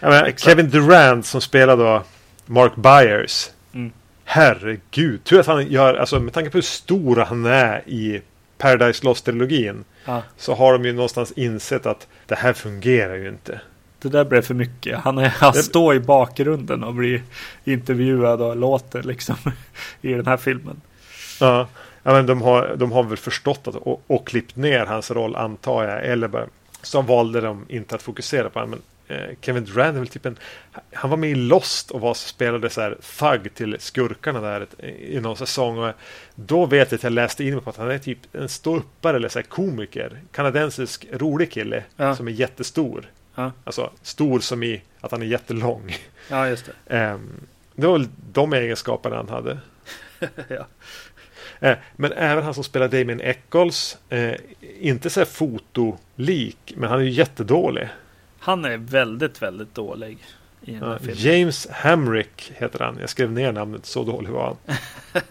menar, Kevin Durant som spelar då Mark Byers. Mm herregud. Tur att han gör, alltså med tanke på hur stor han är i Paradise Lost-trilogin. Ja. Så har de ju någonstans insett att det här fungerar ju inte. Det där blev för mycket. Han, är, han det... står i bakgrunden och blir intervjuad och låter liksom i den här filmen. Ja, ja men de har, de har väl förstått att och, och klippt ner hans roll antar jag. Eller bara Så valde de inte att fokusera på. Men Kevin Durant är väl typ en... Han var med i Lost och var, spelade så här thug till skurkarna där i någon säsong. Och då vet jag att jag läste in mig på att han är typ en ståuppare eller så här komiker. Kanadensisk rolig kille ja. som är jättestor. Ja. Alltså stor som i att han är jättelång. Ja, just det. Um, det var väl de egenskaperna han hade. ja. Eh, men även han som spelar Damien Eccles. Eh, inte så här fotolik, men han är ju jättedålig. Han är väldigt, väldigt dålig. Ja, James Hamrick heter han. Jag skrev ner namnet, så dålig var han.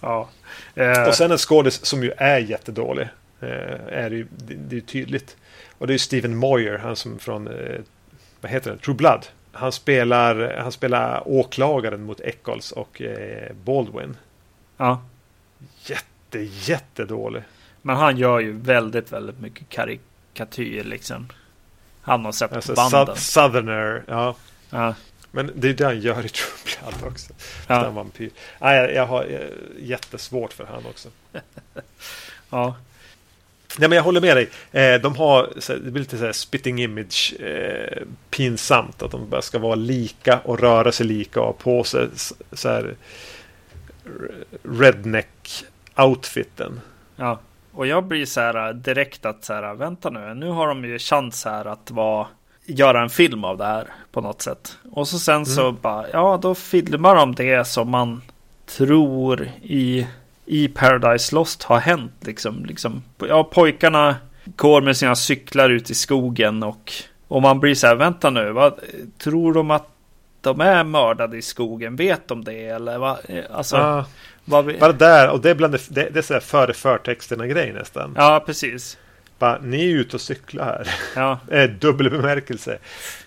ja. Eh. Och sen en skådis som ju är jättedålig. Eh, är det, ju, det, är tydligt. Och det är ju Stephen Moyer, han som från, eh, vad heter det, True Blood. Han spelar, han spelar åklagaren mot Eccles och Baldwin. Ja. Jätte, jättedålig. Men han gör ju väldigt, väldigt mycket karikatyr liksom. Han har sett alltså, banden. Southerner, ja. ja. Men det är det han gör i True Blood också. Ja. vampyr. Nej, jag, jag har jag, eh, jättesvårt för han också. ja. Nej, men jag håller med dig. Eh, de har, det blir lite så här spitting image eh, pinsamt. Att de bara ska vara lika och röra sig lika och ha på sig så här redneck outfiten. Ja, och jag blir så här äh, direkt att så här, vänta nu, nu har de ju chans här att vara göra en film av det här på något sätt. Och så sen mm. så bara, ja då filmar de det som man tror i, i Paradise Lost har hänt liksom. liksom. Ja, pojkarna går med sina cyklar ut i skogen och, och man blir så här, vänta nu, vad, tror de att de är mördade i skogen? Vet de det eller vad? Alltså, ah. Vi... Bara där, och det är bland det, det, det är så här före förtexterna grej nästan. Ja, precis. Bara, ni är ute och cyklar här. Ja. eh, dubbel bemärkelse.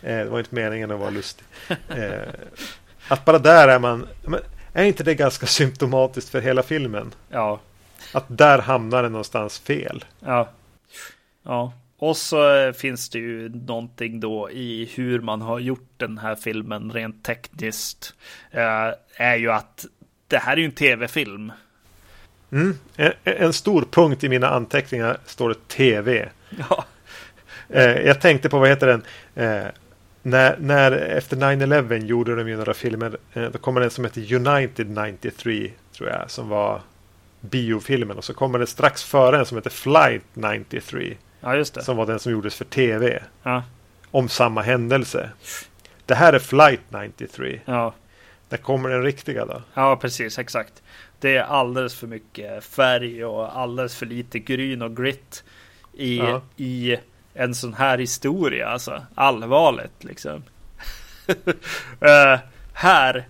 Eh, det var inte meningen att vara lustig. Eh, att bara där är man... Är inte det ganska symptomatiskt för hela filmen? Ja. Att där hamnar det någonstans fel. Ja. Ja. Och så eh, finns det ju någonting då i hur man har gjort den här filmen rent tekniskt. Eh, är ju att det här är ju en tv-film. Mm. En, en, stor punkt i mina anteckningar står det tv. Ja. Eh, jag tänkte på, vad heter den? Eh, när, när efter 9-11 gjorde de ju några filmer. Eh, då kommer den som heter United 93 tror jag. Som var biofilmen. Och så kommer det strax före en som heter Flight 93. Ja, just det. Som var den som gjordes för tv. Ja. Om samma händelse. Det här är Flight 93. Ja. När kommer den riktiga då? Ja, precis, exakt. Det är alldeles för mycket färg och alldeles för lite gryn och grit i, ja. i en sån här historia. Alltså allvarligt liksom. uh, här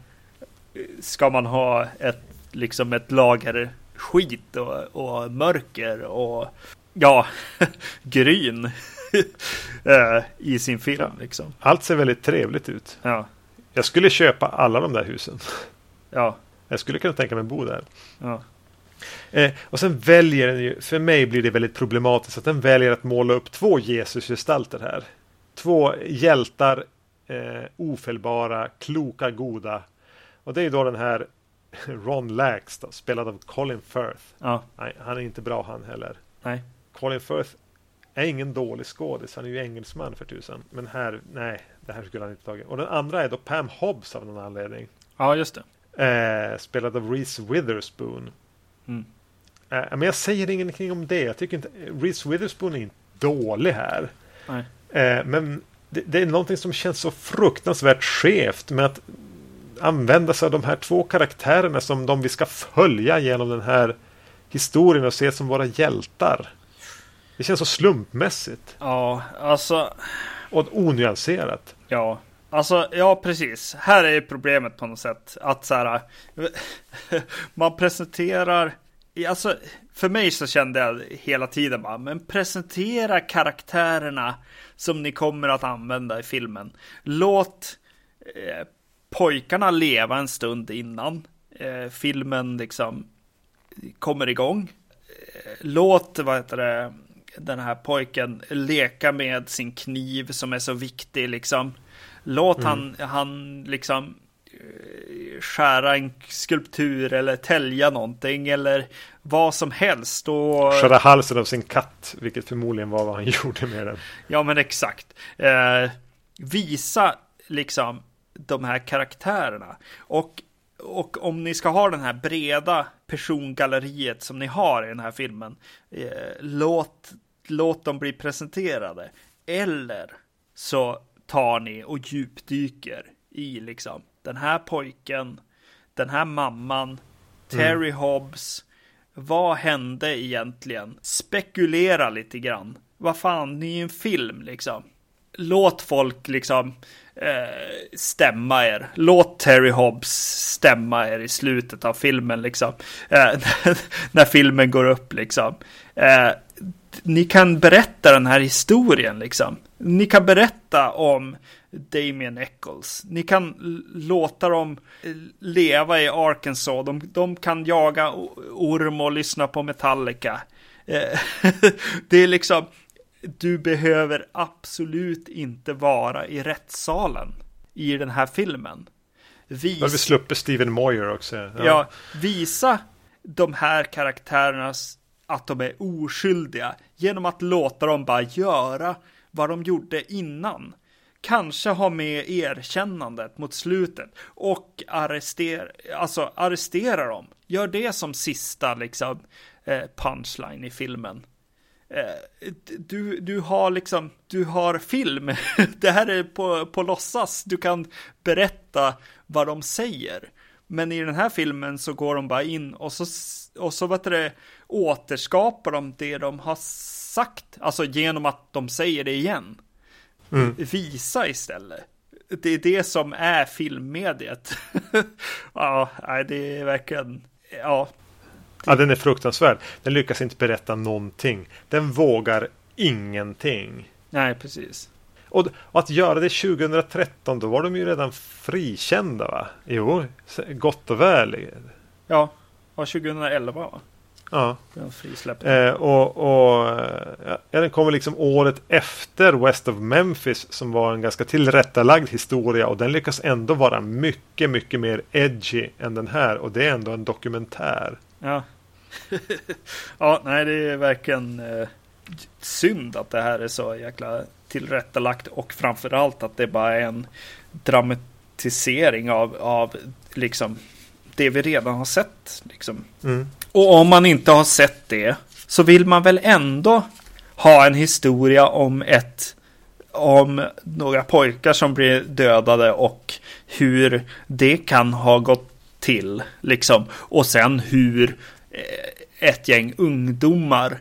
ska man ha ett, liksom ett lager skit och, och mörker och ja, gryn uh, i sin film. Liksom. Allt ser väldigt trevligt ut. Ja. Jag skulle köpa alla de där husen. Ja. Jag skulle kunna tänka mig bo där. Ja. Eh, och sen väljer den ju, för mig blir det väldigt problematiskt att den väljer att måla upp två Jesusgestalter här. Två hjältar, eh, ofelbara, kloka, goda. Och det är då den här Ron Lax, då, spelad av Colin Firth. Ja. Nej, han är inte bra han heller. Nej. Colin Firth är ingen dålig skådis. Han är ju engelsman för tusan. Men här, nej, det här skulle han inte tagit. Och den andra är då Pam Hobbs av någon anledning. Ja, just det. Eh, spelad av Reese Witherspoon. Mm. Eh, men jag säger ingenting om det. Jag tycker inte Reese Witherspoon är inte dålig här. Nej. Eh, men det, det, är någonting som känns så fruktansvärt skevt med att använda sig av de här två karaktärerna som de vi ska följa genom den här historien och se som våra hjältar. Det känns så slumpmässigt. Ja, alltså. Och onyanserat. Ja, alltså ja precis. Här är problemet på något sätt. Att så här. man presenterar. Alltså för mig så kände jag hela tiden bara. Men presentera karaktärerna som ni kommer att använda i filmen. Låt eh, pojkarna leva en stund innan eh, filmen liksom kommer igång. Eh, låt vad heter det den här pojken leka med sin kniv som är så viktig liksom. Låt mm. han, han liksom eh, skära en skulptur eller tälja någonting eller vad som helst. Och... Skära halsen av sin katt, vilket förmodligen var vad han gjorde med den. Ja, men exakt. Eh, visa liksom de här karaktärerna. Och, och om ni ska ha den här breda persongalleriet som ni har i den här filmen, eh, låt, låt dem bli presenterade. Eller så tar ni och djupdyker i liksom den här pojken, den här mamman, Terry mm. Hobbs. Vad hände egentligen? Spekulera lite grann. Vad fan, ni är en film liksom. Låt folk liksom eh, stämma er. Låt Terry Hobbs stämma er i slutet av filmen liksom. Eh, när filmen går upp liksom. Eh, ni kan berätta den här historien liksom. Ni kan berätta om Damien Eccles. Ni kan låta dem leva i Arkansas. De, de kan jaga orm och lyssna på Metallica. Eh, det är liksom, du behöver absolut inte vara i rättssalen i den här filmen. Vis... vi sluppit Steven Moyer också. Ja. ja, visa de här karaktärernas att de är oskyldiga genom att låta dem bara göra vad de gjorde innan. Kanske ha med erkännandet mot slutet och arrestera, alltså arrestera dem. Gör det som sista liksom eh, punchline i filmen. Eh, du, du har liksom, du har film. Det här är på, på låtsas. Du kan berätta vad de säger. Men i den här filmen så går de bara in och så, och så vet det, återskapar de det de har sagt. Alltså genom att de säger det igen. Mm. Visa istället. Det är det som är filmmediet. ja, det är verkligen, ja. Ja, den är fruktansvärd. Den lyckas inte berätta någonting. Den vågar ingenting. Nej, precis. Och, och, att göra det 2013, då var de ju redan frikända va? Jo, gott och väl. Ja, var 2011 va? Ja. Eh, och, och ja, den kommer liksom året efter West of Memphis som var en ganska tillrättalagd historia och den lyckas ändå vara mycket, mycket mer edgy än den här och det är ändå en dokumentär. Ja, ja nej det är verkligen eh, synd att det här är så jäkla tillrättalagt och framförallt att det bara är en dramatisering av, av liksom det vi redan har sett. Liksom. Mm. Och om man inte har sett det så vill man väl ändå ha en historia om ett om några pojkar som blir dödade och hur det kan ha gått till liksom. Och sen hur eh, ett gäng ungdomar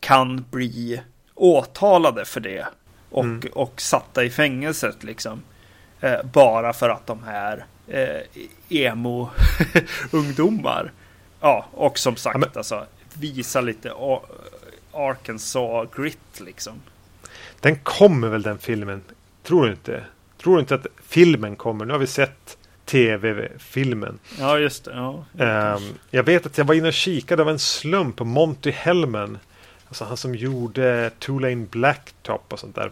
kan bli åtalade för det och, mm. och satta i fängelset liksom. Eh, bara för att de är eh, emo-ungdomar. ja, och som sagt, ja, men... alltså, visa lite Arkansas grit liksom. Den kommer väl den filmen? Tror du inte? Tror du inte att filmen kommer? Nu har vi sett tv-filmen. Ja, just det. Ja, um, jag vet att jag var inne och kikade av en slump på Monty Hellman. Alltså han som gjorde Two-Lane Blacktop och sånt där.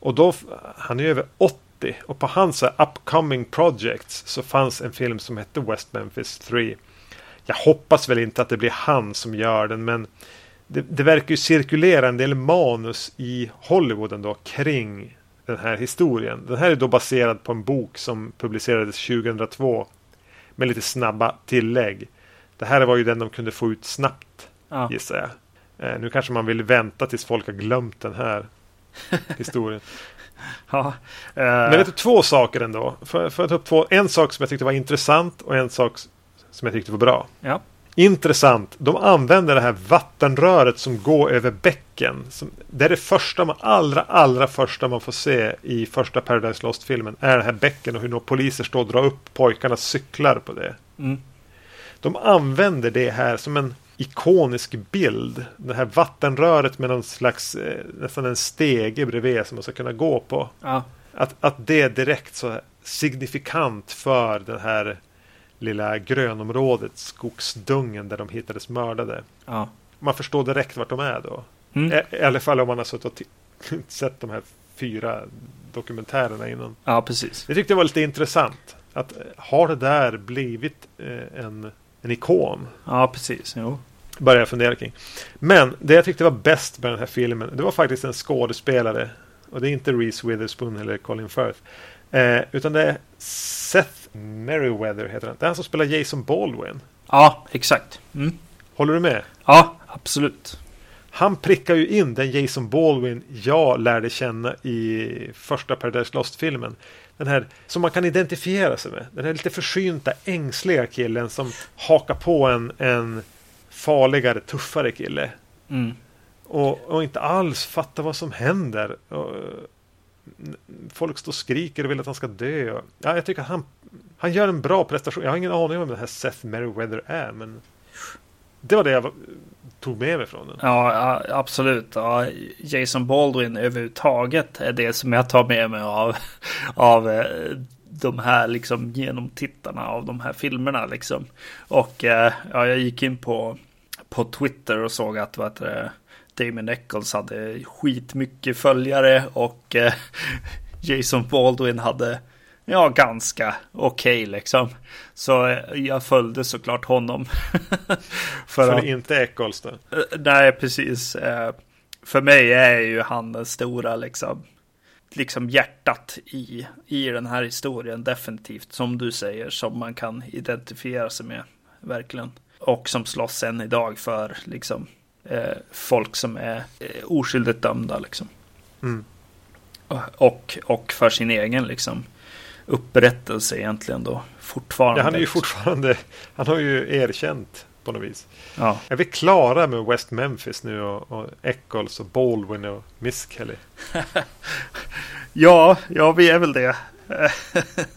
Och då, han är över 80 80 och på hans upcoming projects så fanns en film som hette West Memphis 3. Jag hoppas väl inte att det blir han som gör den men det, det verkar ju cirkulera en del manus i Hollywood ändå kring den här historien. Den här är då baserad på en bok som publicerades 2002 med lite snabba tillägg. Det här var ju den de kunde få ut snabbt ja. gissar jag. Eh, nu kanske man vill vänta tills folk har glömt den här historien. Ja, uh... Men det är två saker ändå. För, för att ta upp två. En sak som jag tyckte var intressant och en sak som jag tyckte var bra. Ja. Intressant. De använder det här vattenröret som går över bäcken. Som, det är det första man, allra, allra första man får se i första Paradise Lost-filmen. Är det här bäcken och hur några poliser står och drar upp pojkarnas cyklar på det. Mm. De använder det här som en ikonisk bild. Det här vattenröret med någon slags eh, nästan en stege bredvid som man ska kunna gå på. Ja. Att, att det är direkt så signifikant för det här lilla grönområdet, skogsdungen där de hittades mördade. Ja. Man förstår direkt vart de är då. Mm. I, I alla fall om man har suttit och sett de här fyra dokumentärerna innan. Ja, precis. Jag tyckte det var lite intressant. Att att har det där blivit eh, en, en ikon? Ja, precis. Jo. Börjar jag fundera kring. Men det jag tyckte var bäst med den här filmen, det var faktiskt en skådespelare. Och det är inte Reese Witherspoon eller Colin Firth. Eh, utan det är Seth Meriwether heter han. Det är han som spelar Jason Baldwin. Ja, exakt. Mm. Håller du med? Ja, absolut. Han prickar ju in den Jason Baldwin jag lärde känna i första Paradise Lost-filmen. Den här som man kan identifiera sig med. Den här lite försynta, ängsliga killen som hakar på en, en farligare, tuffare kille. Mm. Och, och, inte alls fattar vad som händer. Och, folk står och skriker och vill att han ska dö. Ja, jag tycker att han, han gör en bra prestation. Jag har ingen aning om vem den här Seth Meriwether är. Men det var det jag tog med mig från den. Ja, absolut. Ja, Jason Baldwin överhuvudtaget är det som jag tar med mig av, av eh, de här liksom genomtittarna av de här filmerna liksom. Och eh, ja, jag gick in på, på Twitter och såg att vad heter Damon Eccles hade skitmycket följare och eh, Jason Baldwin hade ja, ganska okej okay, liksom. Så eh, jag följde såklart honom. för, för att, inte Eccles då? Eh, nej, precis. För mig är ju han den stora liksom, liksom hjärtat i, i den här historien definitivt. Som du säger, som man kan identifiera sig med, verkligen. Och som slåss än idag för liksom eh, folk som är eh, oskyldigt dömda liksom. Mm. Och, och för sin egen liksom upprättelse egentligen då fortfarande. Ja, han är ju fortfarande, han har ju erkänt på något vis. Ja. Är vi klara med West Memphis nu och, och Eccles och Baldwin och Miss Kelly? ja, ja, vi är väl det.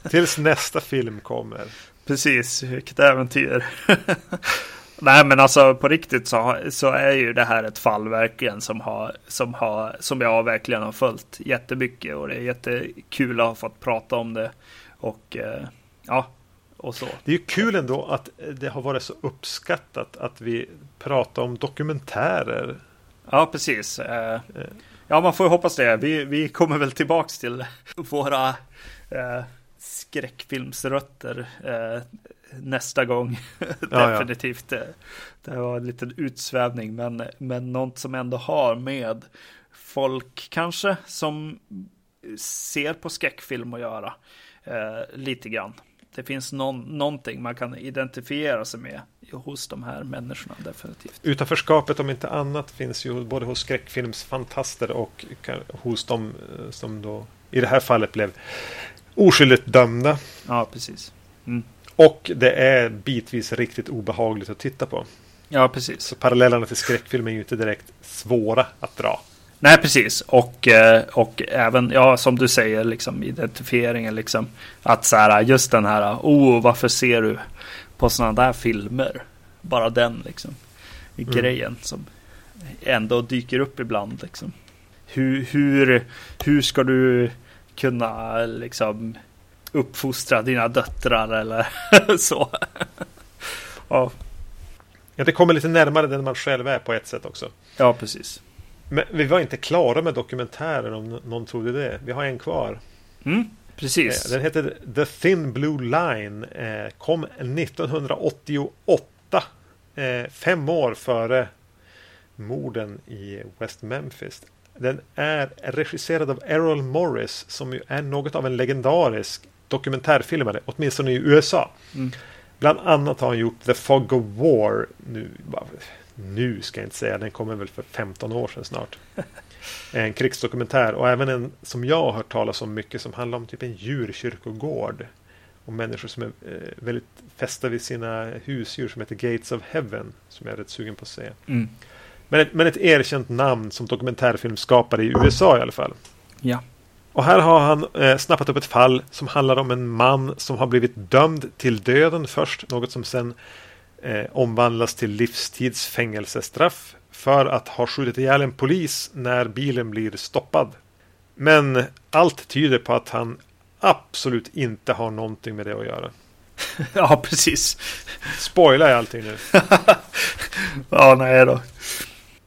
Tills nästa film kommer. Precis, vilket äventyr. Nej men alltså på riktigt så, så är ju det här ett fall verkligen som, har, som, har, som jag verkligen har följt jättemycket och det är jättekul att ha fått prata om det. Och eh, ja, och så. Det är ju kul ändå att det har varit så uppskattat att vi pratar om dokumentärer. Ja, precis. Eh, ja, man får hoppas det. Vi, vi kommer väl tillbaks till våra eh, skräckfilmsrötter eh, nästa gång. Definitivt. Ja. Det var en liten utsvävning, men, men något som ändå har med folk kanske som ser på skräckfilm att göra. Eh, lite grann. Det finns någon, någonting man kan identifiera sig med hos de här människorna definitivt. Utanförskapet om inte annat finns ju både hos skräckfilmsfantaster och hos de eh, som då i det här fallet blev oskyldigt dömda. Ja, precis. Mm. Och det är bitvis riktigt obehagligt att titta på. Ja, precis. Så parallellerna till skräckfilm är ju inte direkt svåra att dra. Nej, precis. Och, eh, och även, ja, som du säger, liksom identifieringen, liksom. Att så här, just den här, oh, varför ser du på sådana där filmer? Bara den, liksom. Mm. Grejen som ändå dyker upp ibland, liksom. Hur, hur, hur ska du kunna, liksom, uppfostra dina döttrar eller så. ja. ja, det kommer lite närmare den man själv är på ett sätt också. Ja, precis. Men vi var inte klara med dokumentären om någon trodde det. Vi har en kvar. Mm, precis. Eh, den heter The Thin Blue Line. Eh, kom 1988. Eh, fem år före morden i West Memphis. Den är regisserad av Errol Morris som ju är något av en legendarisk dokumentärfilmare, åtminstone i USA. Mm. Bland annat har han gjort The Fog of War. Nu, nu ska jag inte säga, den kommer väl för 15 år sedan snart. En krigsdokumentär och även en som jag har hört talas om mycket som handlar om typ en djurkyrkogård. Och människor som är eh, väldigt fästa vid sina husdjur som heter Gates of Heaven. Som jag är rätt sugen på att se. Mm. Men, ett, men ett erkänt namn som dokumentärfilmskapare i USA i alla fall. Ja. Och här har han eh, snappat upp ett fall som handlar om en man som har blivit dömd till döden först. Något som sen eh, omvandlas till livstids fängelsestraff för att ha skjutit ihjäl en polis när bilen blir stoppad. Men allt tyder på att han absolut inte har någonting med det att göra. ja, precis. Spoilar jag allting nu? ja, nej då.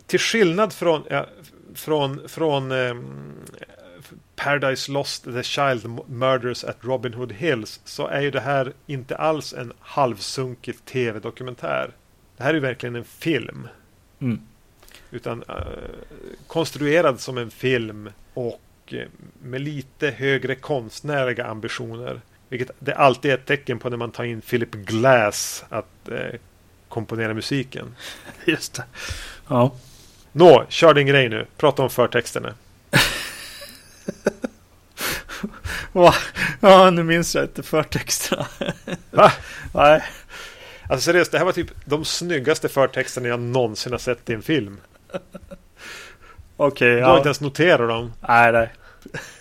Till skillnad från, ja, från, från eh, Paradise Lost, The Child Murders at Robin Hood Hills så är ju det här inte alls en halvsunkig tv-dokumentär. Det här är ju verkligen en film. Mm. Utan uh, konstruerad som en film och uh, med lite högre konstnärliga ambitioner. Vilket det alltid är ett tecken på när man tar in Philip Glass att uh, komponera musiken. Just det. Ja. Nå, kör din grej nu. Prata om förtexterna. ja, nu minns jag inte förtexterna. Va? Nej. Alltså seriöst, det här var typ de snyggaste förtexterna jag någonsin har sett i en film. Okej, okay. Du har inte ens noterat dem. Nej, nej.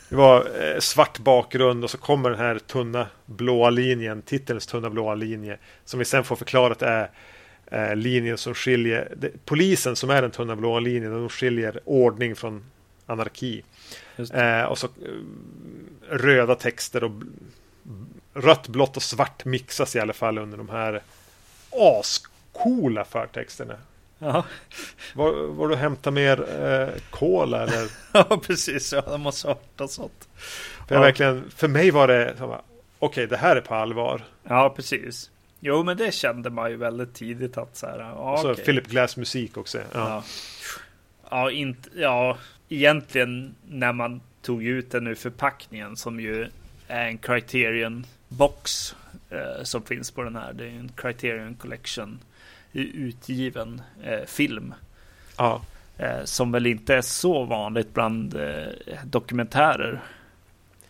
Det var eh, svart bakgrund och så kommer den här tunna blåa linjen, titelns tunna blåa linje. Som vi sen får förklarat är eh, linjen som skiljer, det, polisen som är den tunna blåa linjen, de skiljer ordning från anarki. Eh, och så eh, röda texter och rött, blått och svart mixas i alla fall under de här ascoola förtexterna. Ja. Var, var du hämtar mer eh, kola eller? ja, precis. Ja, de måste ha hört sånt. För, ja. verkligen, för mig var det okej, okay, det här är på allvar. Ja, precis. Jo, men det kände man ju väldigt tidigt att så här. Ja, och så okay. Philip Glass musik också. Ja. Ja. ja, inte, ja, egentligen när man tog ut den ur förpackningen som ju är en Criterion box eh, som finns på den här. Det är en Criterion Collection utgiven eh, film. Ja. Eh, som väl inte är så vanligt bland eh, dokumentärer.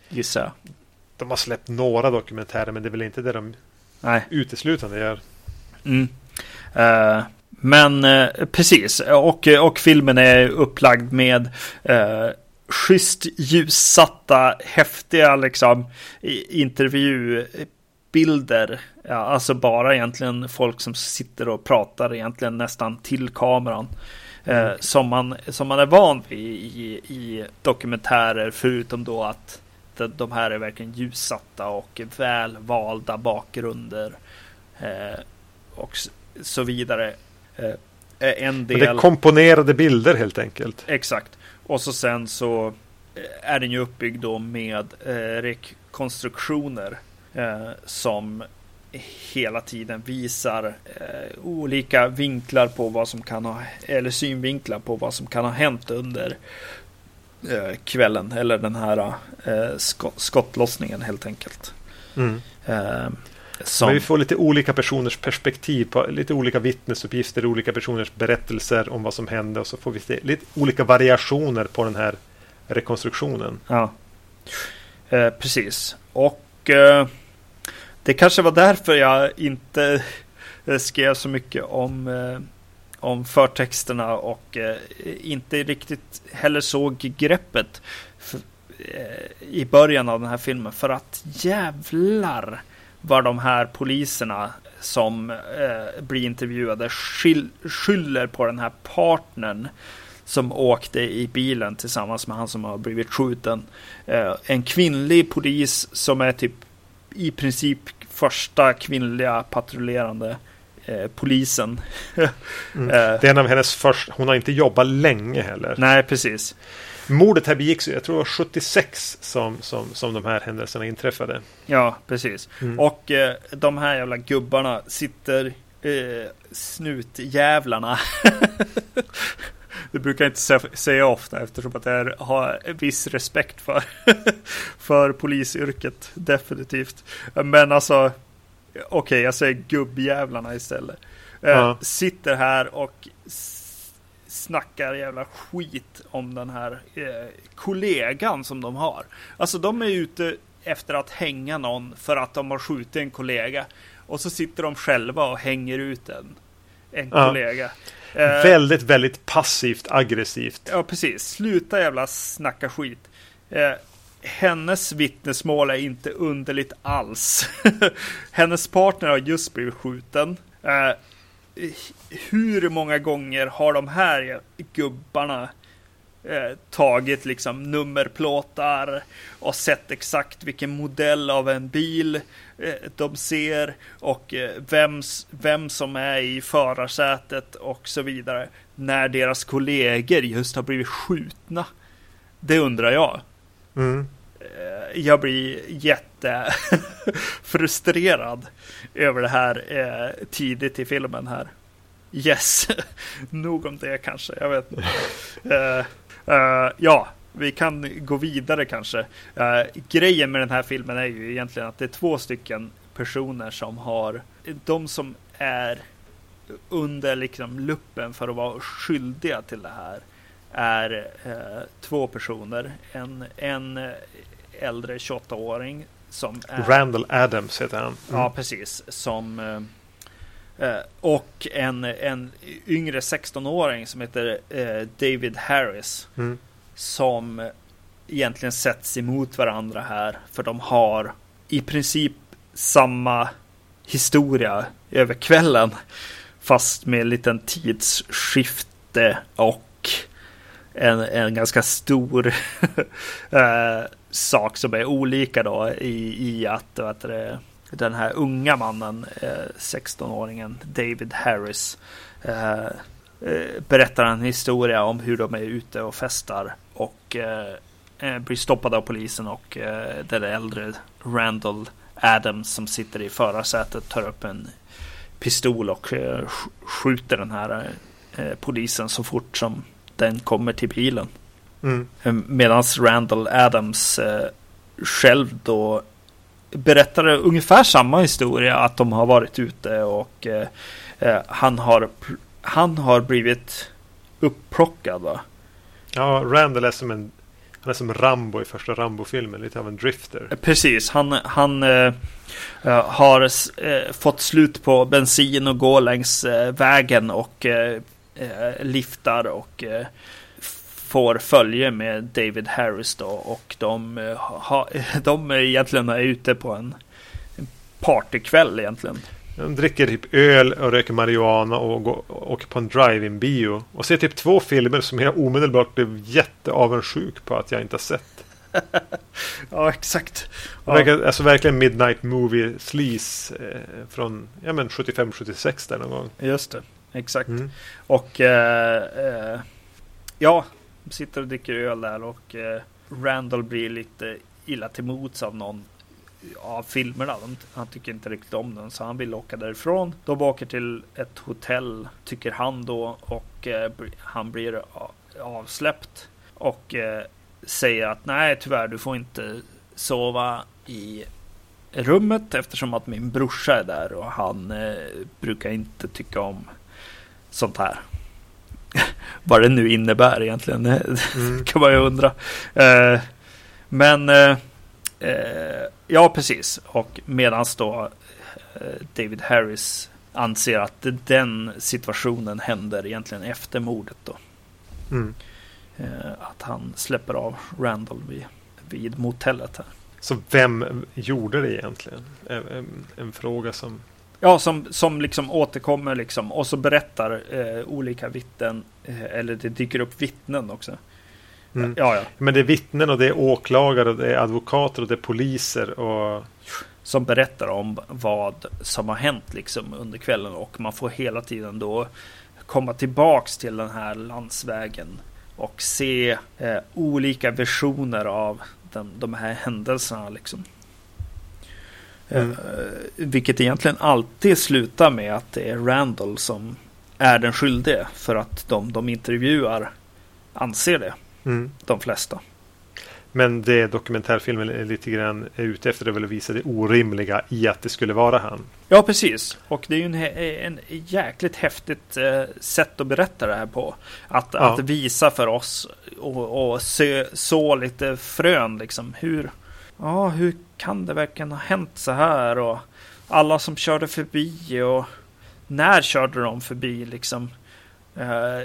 Gissar jag. De har släppt några dokumentärer men det är väl inte det de Nej. uteslutande gör. Mm. Uh, men uh, precis, och, och filmen är upplagd med uh, schysst ljussatta, häftiga liksom intervjubilder. Ja, alltså bara egentligen folk som sitter och pratar egentligen nästan till kameran. Mm. Som, man, som man är van vid i, i dokumentärer förutom då att de, de här är verkligen ljussatta och välvalda bakgrunder. Eh, och så vidare. Eh, en del... Det är komponerade bilder helt enkelt. Exakt. Och så sen så eh, är den ju uppbyggd då med eh, rekonstruktioner eh, som hela tiden visar eh, olika vinklar på vad som kan ha eller synvinklar på vad som kan ha hänt under eh, kvällen eller den här eh, skottlossningen helt enkelt. Mm. Som... Men vi får lite olika personers perspektiv, på, lite olika vittnesuppgifter, olika personers berättelser om vad som hände och så får vi se lite olika variationer på den här rekonstruktionen. Ja, eh, precis. Och eh, det kanske var därför jag inte eh, skrev så mycket om, eh, om förtexterna och eh, inte riktigt heller såg greppet för, eh, i början av den här filmen. För att jävlar vad de här poliserna som eh, blir intervjuade skyll, skyller på den här partnern som åkte i bilen tillsammans med han som har blivit skjuten. Eh, en kvinnlig polis som är typ i princip första kvinnliga patrullerande eh, polisen. mm. Eh, det är en av hennes första, hon har inte jobbat länge heller. Nej, precis. Mordet här begicks, jag tror det var 76 som, som, som de här händelserna inträffade. Ja, precis. Mm. Och eh, de här jävla gubbarna sitter eh, snutjävlarna. det brukar jag inte säga ofta eftersom att jag har viss respekt för, för polisyrket. Definitivt. Men alltså, okej, okay, jag säger gubbjävlarna istället. Ja. Sitter här och snackar jävla skit om den här eh, kollegan som de har. Alltså de är ute efter att hänga någon för att de har skjutit en kollega. Och så sitter de själva och hänger ut en, en ja. kollega. Eh, väldigt, väldigt passivt aggressivt. Ja, precis. Sluta jävla snacka skit. Eh, hennes vittnesmål är inte underligt alls. hennes partner har just blivit skjuten. Eh, hur många gånger har de här gubbarna eh, tagit liksom nummerplåtar och sett exakt vilken modell av en bil eh, de ser och eh, vem som är i förarsätet och så vidare när deras kollegor just har blivit skjutna. Det undrar jag. Mm. Jag blir jättefrustrerad över det här tidigt i filmen här. Yes, nog om det kanske. Jag vet inte. ja, vi kan gå vidare kanske. Uh, grejen med den här filmen är ju egentligen att det är två stycken personer som har, de som är under liksom luppen för att vara skyldiga till det här är uh, två personer. En, en äldre 28-åring som är... Randall Adams heter han. Mm. Ja, precis. Som uh, och en, en yngre 16-åring som heter David Harris. Mm som egentligen sätts emot varandra här. För de har i princip samma historia över kvällen. Fast med en liten tidsskifte och en, en ganska stor eh, sak som är olika då i, i att vet den här unga mannen, eh, 16-åringen David Harris, eh, eh, berättar en historia om hur de är ute och festar och eh, eh, blir stoppade av polisen och eh, den äldre Randall Adams som sitter i förarsätet tar upp en pistol och eh, skjuter den här eh, eh, polisen så fort som den kommer till bilen. Mm. Eh, Medan Randall Adams själv då berättar ungefär samma historia att de har varit ute och han har han har blivit upplockad va? Ja, Randall är som en han är som Rambo i första Rambo-filmen, lite av en drifter. Eh, precis, han, han äh, har äh, fått slut på bensin och går längs äh, vägen och liftar och får följe med David Harris då och de, ha, de är egentligen är ute på en partykväll egentligen. De dricker typ öl och röker marijuana och går, åker på en drive-in bio. Och ser typ två filmer som jag omedelbart blev jätteavundsjuk på att jag inte har sett. ja, exakt. Ja. Verkar, alltså verkligen Midnight Movie sleaze eh, från ja, 75-76 där någon gång. Just det, exakt. Mm. Och eh, eh, ja, sitter och dricker öl där och eh, Randall blir lite illa till mots av någon av filmerna. Han tycker inte riktigt om den så han vill åka därifrån. De åker till ett hotell tycker han då och eh, han blir avsläppt och eh, säger att nej tyvärr du får inte sova i rummet eftersom att min brorsa är där och han eh, brukar inte tycka om sånt här. Vad det nu innebär egentligen, mm. kan man ju undra. Eh, men eh, Eh, ja, precis. Och medan då eh, David Harris anser att den situationen händer egentligen efter mordet då. Mm. Eh, att han släpper av Randall vid, vid motellet här. Så vem gjorde det egentligen? En, en, en fråga som... Ja, som, som liksom återkommer liksom och så berättar eh, olika vittnen, eh, eller det dyker upp vittnen också. Mm. Ja, ja. Men det är vittnen och det är åklagare och det är advokater och det är poliser. Och... Som berättar om vad som har hänt liksom under kvällen och man får hela tiden då komma tillbaks till den här landsvägen och se eh, olika versioner av den, de här händelserna liksom. Mm. Vilket egentligen alltid slutar med att det är Randall som är den skyldige för att de de intervjuar anser det. Mm. De flesta. Men det dokumentärfilmen är lite grann är ute efter är väl att visa det orimliga i att det skulle vara han. Ja, precis. Och det är ju en, en jäkligt häftigt eh, sätt att berätta det här på. Att, ja. att visa för oss och, och så, så lite frön liksom. Hur, ja, hur kan det verkligen ha hänt så här? Och alla som körde förbi och när körde de förbi liksom? Eh,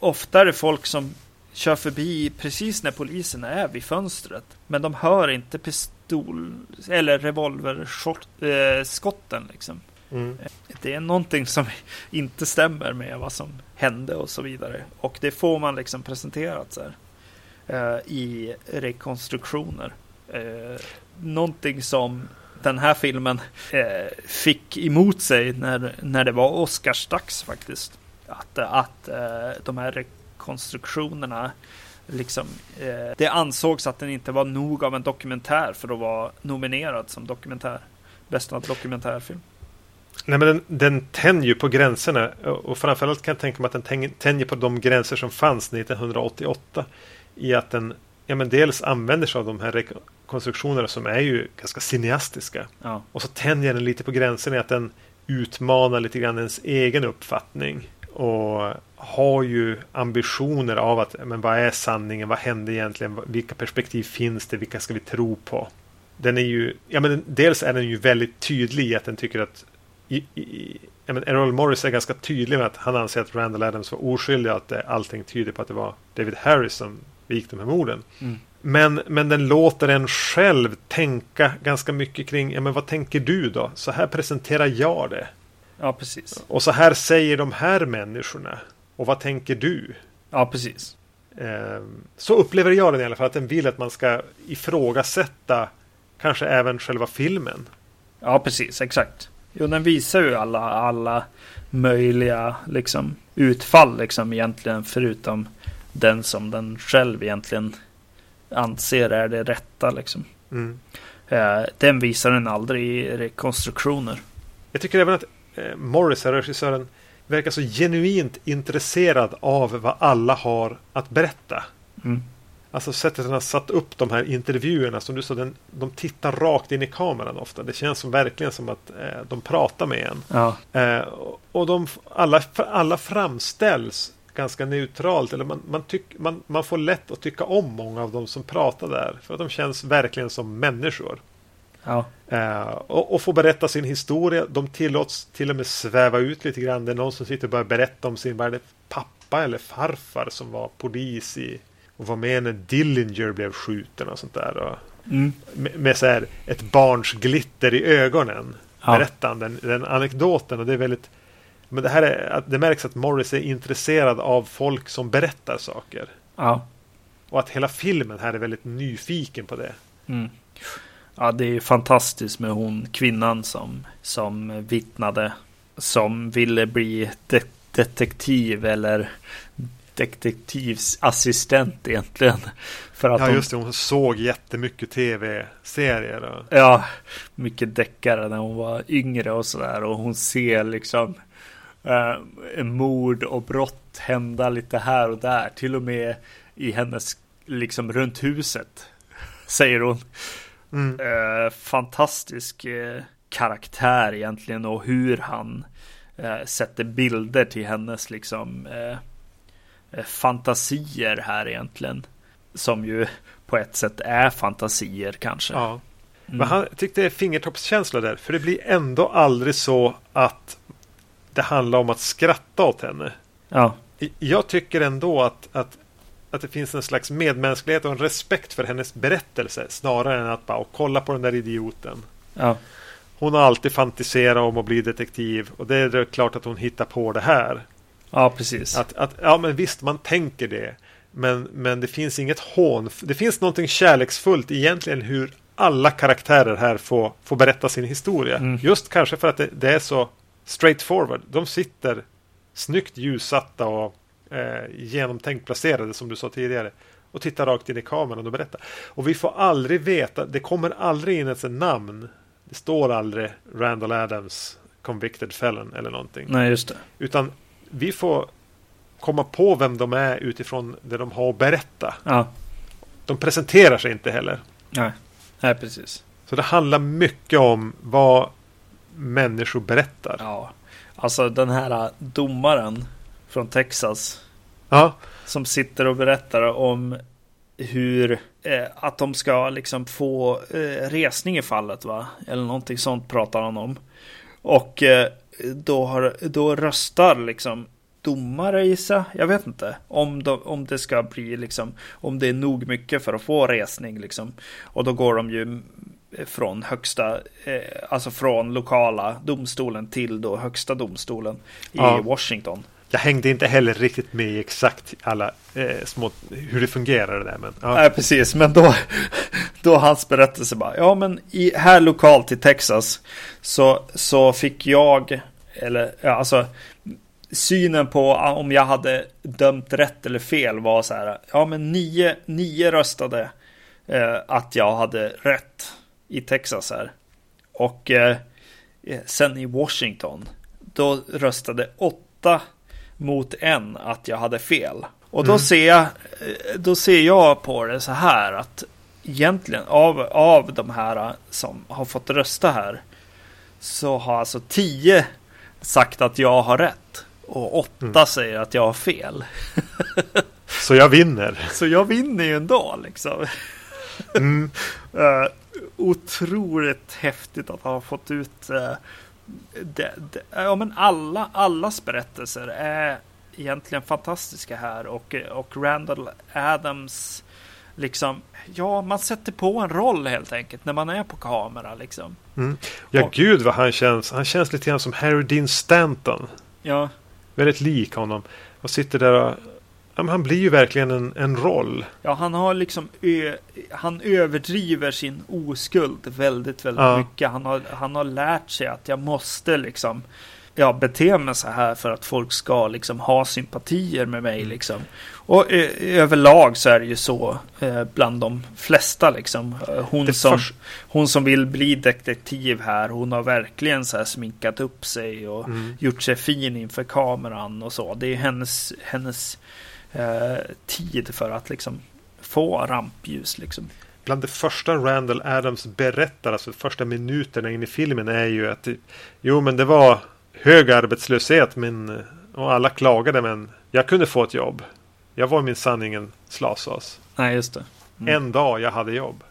ofta är det folk som kör förbi precis när polisen är vid fönstret. Men de hör inte pistol eller revolverskotten eh, liksom. Mm. Det är någonting som inte stämmer med vad som hände och så vidare. Och det får man liksom presenterat så här, eh, i rekonstruktioner. Eh, någonting som den här filmen eh, fick emot sig när, när det var Oscarsdags faktiskt. Att, att eh, de här rekonstruktionerna liksom, eh, det ansågs att den inte var nog av en dokumentär för att vara nominerad som dokumentär. Bästa dokumentärfilm. Nej, men den, den tänjer ju på gränserna och framförallt kan jag tänka mig att den tänjer på de gränser som fanns 1988 i att den ja, men dels använder sig av de här rekonstruktionerna som är ju ganska cineastiska. Ja. Och så tänjer den lite på gränsen i att den utmanar lite grann ens egen uppfattning. Och har ju ambitioner av att, men vad är sanningen? Vad hände egentligen? Vilka perspektiv finns det? Vilka ska vi tro på? Den är ju, ja men dels är den ju väldigt tydlig i att den tycker att i, i, ja, men Errol Morris är ganska tydlig med att han anser att Randall Adams var oskyldig och att det, allting tyder på att det var David Harris som begick de här morden. Mm. Men, men den låter en själv tänka ganska mycket kring, ja men vad tänker du då? Så här presenterar jag det. Ja, precis. Och så här säger de här människorna. Och vad tänker du? Ja, precis. Ehm, så upplever jag den i alla fall, att den vill att man ska ifrågasätta kanske även själva filmen. Ja, precis, exakt. Jo, den visar ju alla, alla möjliga liksom, utfall liksom egentligen förutom den som den själv egentligen anser är det rätta liksom. Mm. Eh, den visar den aldrig i rekonstruktioner. Jag tycker även att eh, Morris, regissören, verkar så genuint intresserad av vad alla har att berätta. Mm. Alltså sättet han har satt upp de här intervjuerna som du sa, den, de tittar rakt in i kameran ofta. Det känns som verkligen som att eh, de pratar med en. Ja. Eh, och de, alla, alla framställs ganska neutralt. Eller man, man, tyck, man, man får lätt att tycka om många av de som pratar där. För att de känns verkligen som människor. Ja. Uh, och, och få berätta sin historia. De tillåts till och med sväva ut lite grann. Det är någon som sitter och börjar berätta om sin vad pappa eller farfar som var polis i och var med när Dillinger blev skjuten och sånt där. Och mm. Med, med så här ett barns glitter i ögonen. Ja. Berättar den, den anekdoten och det är väldigt men det här är, det märks att Morris är intresserad av folk som berättar saker. Ja. Och att hela filmen här är väldigt nyfiken på det. Mm. Ja, det är fantastiskt med hon kvinnan som, som vittnade. Som ville bli de detektiv eller detektivsassistent egentligen. För att ja, just det. Hon såg jättemycket tv-serier. Ja, mycket deckare när hon var yngre och sådär. Och hon ser liksom eh, mord och brott hända lite här och där. Till och med i hennes, liksom runt huset. Säger hon. Mm. Eh, fantastisk eh, karaktär egentligen och hur han eh, sätter bilder till hennes liksom eh, eh, fantasier här egentligen. Som ju på ett sätt är fantasier kanske. Ja. Mm. Men han tyckte det är fingertoppskänsla där. För det blir ändå aldrig så att det handlar om att skratta åt henne. Ja. Jag tycker ändå att, att, att det finns en slags medmänsklighet och en respekt för hennes berättelse snarare än att bara kolla på den där idioten. Ja. Hon har alltid fantiserat om att bli detektiv och det är klart att hon hittar på det här. Ja, precis. Att, att, ja, men visst, man tänker det. Men, men det finns inget hån. Det finns någonting kärleksfullt egentligen hur alla karaktärer här får, får berätta sin historia. Mm. Just kanske för att det, det är så straight forward. De sitter snyggt ljussatta och eh, genomtänkt placerade som du sa tidigare. Och tittar rakt in i kameran och berättar. Och vi får aldrig veta, det kommer aldrig in ens namn. Det står aldrig Randall Adams convicted felon eller någonting. Nej, just det. Utan vi får komma på vem de är utifrån det de har att berätta. Ja. De presenterar sig inte heller. Nej, Nej precis. Så det handlar mycket om vad människor berättar. Ja, alltså den här domaren från Texas. Ja. Som sitter och berättar om hur eh, att de ska liksom få eh, resning i fallet va? Eller någonting sånt pratar han om. Och eh, då, har, då röstar liksom domare gissa, jag vet inte. Om, de, om det ska bli liksom, om det är nog mycket för att få resning liksom. Och då går de ju från högsta, eh, alltså från lokala domstolen till då högsta domstolen i ja. Washington. Jag hängde inte heller riktigt med i exakt alla eh, små, hur det fungerar det där. Men, ja. Nej, precis, men då, då hans berättelse bara, ja men i, här lokalt i Texas så, så fick jag, eller ja, alltså synen på om jag hade dömt rätt eller fel var så här. Ja, men nio, nio röstade eh, att jag hade rätt i Texas här. Och eh, sen i Washington, då röstade åtta mot en att jag hade fel. Och då, mm. ser jag, eh, då ser jag på det så här att egentligen av, av de här som har fått rösta här så har alltså tio sagt att jag har rätt och åtta mm. säger att jag har fel. så jag vinner. Så jag vinner ju ändå liksom. Mm. otroligt häftigt att ha fått ut uh, det, det, ja, men alla, allas berättelser är egentligen fantastiska här och, och Randall Adams liksom, ja, man sätter på en roll helt enkelt när man är på kamera liksom. Mm. Ja, och, gud vad han känns. Han känns lite grann som Harry Dean Stanton. Ja. Väldigt lik honom. Och sitter där och han blir ju verkligen en, en roll. Ja, han har liksom ö, han överdriver sin oskuld väldigt, väldigt ja. mycket. Han har, han har lärt sig att jag måste liksom ja, bete mig så här för att folk ska liksom ha sympatier med mig liksom. Och ö, överlag så är det ju så eh, bland de flesta liksom. Hon som, hon som vill bli detektiv här, hon har verkligen så här sminkat upp sig och mm. gjort sig fin inför kameran och så. Det är hennes, hennes eh, tid för att liksom få rampljus liksom. Bland det första Randall Adams berättar, alltså första minuterna in i filmen är ju att jo men det var hög arbetslöshet men, och alla klagade men jag kunde få ett jobb. Jag var min sanningen Slasas. Nej, just det. Mm. En dag jag hade jobb.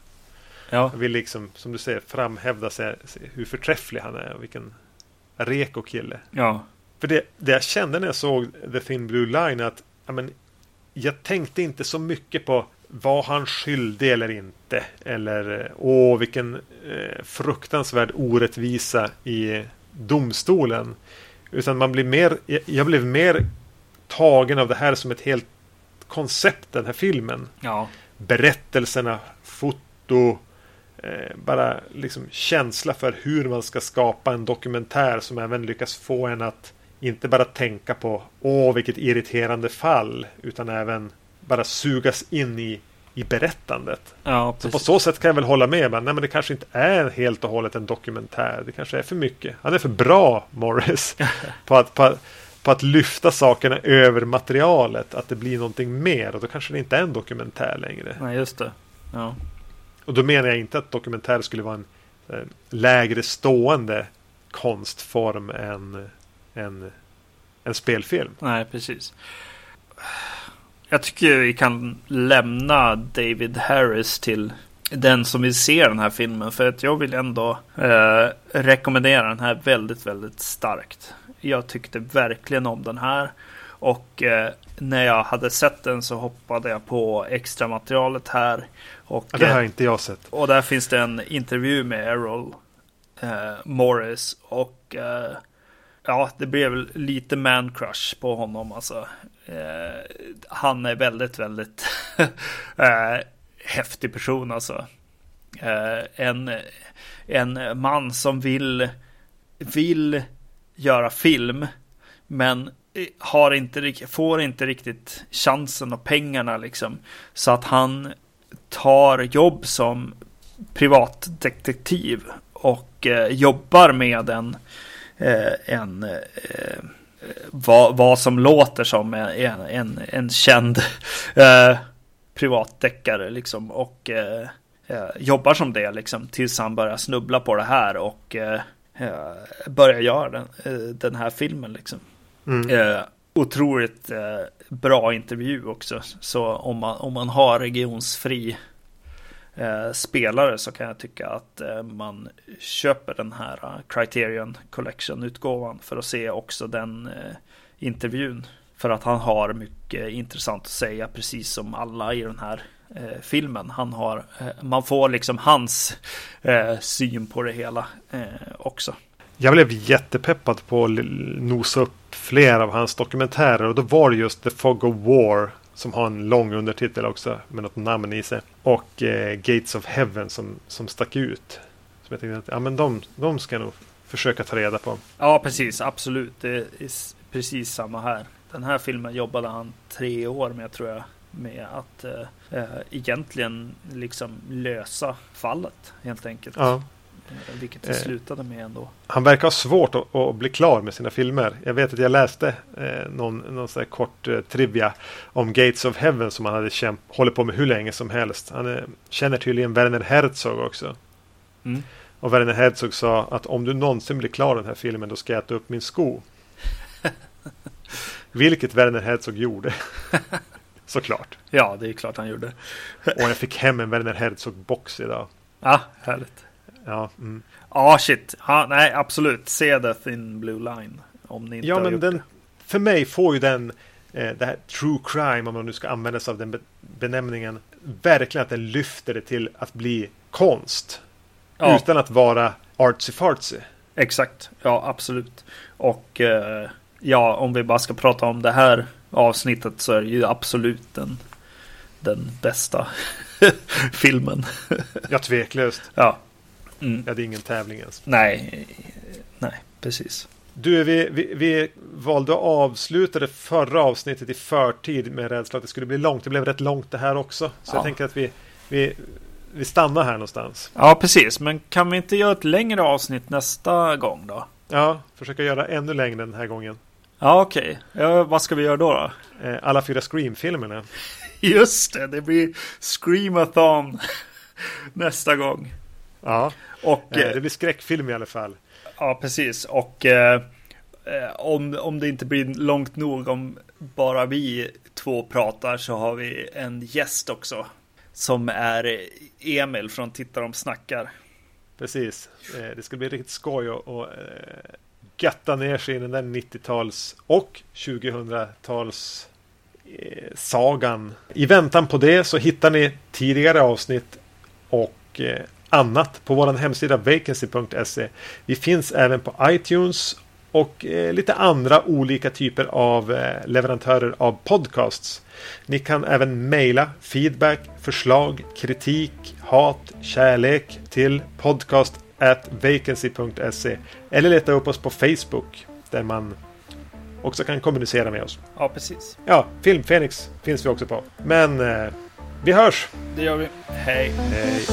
Ja. Jag vill liksom, som du säger, framhävda sig, hur förträfflig han är och vilken reko kille. Ja. För det, det jag kände när jag såg The Thin Blue Line att ja, men, jag tänkte inte så mycket på var han skyldig eller inte? Eller åh, vilken eh, fruktansvärd orättvisa i domstolen. Utan man blir mer, jag blev mer tagen av det här som ett helt koncept, den här filmen. Ja. Berättelserna, foto, eh, bara liksom känsla för hur man ska skapa en dokumentär som även lyckas få en att inte bara tänka på åh vilket irriterande fall utan även bara sugas in i, i berättandet. Ja, så på så sätt kan jag väl hålla med. Men, nej, men det kanske inte är helt och hållet en dokumentär. Det kanske är för mycket. Han är för bra, Morris, på, att, på, på att lyfta sakerna över materialet. Att det blir någonting mer. Och då kanske det inte är en dokumentär längre. Nej, just det. Ja. Och då menar jag inte att dokumentär skulle vara en, en lägre stående konstform än en, en spelfilm. Nej, precis. Jag tycker vi kan lämna David Harris till den som vill se den här filmen. För att jag vill ändå eh, rekommendera den här väldigt, väldigt starkt. Jag tyckte verkligen om den här. Och eh, när jag hade sett den så hoppade jag på extra materialet här. Och, ja, det har inte jag sett. Och där finns det en intervju med Errol eh, Morris. Och eh, ja, det blev lite man crush på honom alltså. Eh, han är väldigt, väldigt eh, häftig person alltså. Eh, en, en man som vill, vill göra film, men eh, har inte, får inte riktigt chansen och pengarna liksom. Så att han tar jobb som privatdetektiv och eh, jobbar med en Eh, en eh, vad, vad som låter som en, en, en känd eh, privatdeckare liksom och eh, eh, jobbar som det liksom tills han börjar snubbla på det här och eh, börjar göra den, den här filmen liksom. Mm. otroligt bra intervju också. Så om man, om man har regionsfri eh, spelare så kan jag tycka att eh, man köper den här uh, Criterion Collection-utgåvan för att se också den eh, intervjun. För att han har mycket intressant att säga precis som alla i den här eh, filmen. Han har, eh, man får liksom hans eh, syn på det hela eh, också. Jag blev jättepeppad på att nosa upp fler av hans dokumentärer och då var det just The Fog of War som har en lång undertitel också med något namn i sig. Och eh, Gates of Heaven som, som stack ut. Som jag tänkte att ja, men de, de ska nog försöka ta reda på. Ja, precis. Absolut. Det är precis samma här. Den här filmen jobbade han tre år med tror jag. Med att eh, eh egentligen liksom lösa fallet helt enkelt. Ja. Eh, vilket det slutade med ändå. Han verkar ha svårt att, att, bli klar med sina filmer. Jag vet att jag läste eh, någon, någon kort eh, trivia om Gates of Heaven som han hade kämp, hållit på med hur länge som helst. Han eh, känner tydligen Werner Herzog också. Mm. Och Werner Herzog sa att om du någonsin blir klar den här filmen då ska jag äta upp min sko. Vilket Werner Herzog gjorde. Såklart. Ja, det är klart han gjorde. och jag fick hem en Werner Herzog-box idag. Ja, härligt. Ja, mm. ah, shit. Ja, nej, absolut. Se The Thin Blue Line. Om ni inte ja, har men gjort den, det. För mig får ju den, eh, det här true crime, om man nu ska använda sig av den benämningen, verkligen att den lyfter det till att bli konst. Ja. Utan att vara artsy-fartsy. Exakt, ja absolut. Och eh, ja, om vi bara ska prata om det här avsnittet så är det ju absolut den, den bästa filmen. ja, tveklöst. Ja. Mm. Ja, det är ingen tävling ens. Nej, nej, precis. Du, vi, vi, vi, valde att avsluta det förra avsnittet i förtid med rädsla att det skulle bli långt. Det blev rätt långt det här också. Så ja. jag tänker att vi, vi, vi stannar här någonstans. Ja, precis. Men kan vi inte göra ett längre avsnitt nästa gång då? Ja, försöka göra ännu längre den här gången. Ja, okej. Okay. Ja, vad ska vi göra då? då? Eh, alla fyra Scream-filmerna. Just det, det blir Screamathon nästa gång. Ja, och, eh, det blir skräckfilm i alla fall. Ja, precis. Och eh, eh, om, om det inte blir långt nog, om bara vi två pratar så har vi en gäst också. Som är Emil från Tittar de snackar. Precis. Eh, det ska bli riktigt skoj och, och eh, götta ner sig i den där 90-tals och 2000-tals eh, sagan. I väntan på det så hittar ni tidigare avsnitt och eh, annat på vår hemsida vacancy.se. Vi finns även på iTunes och eh, lite andra olika typer av eh, leverantörer av podcasts. Ni kan även mejla feedback, förslag, kritik, hat, kärlek till podcast at vacancy.se eller leta upp oss på Facebook där man också kan kommunicera med oss. Ja, precis. Ja, Filmfenix finns vi också på. Men eh, vi hörs! Det gör vi. Hej! Hej!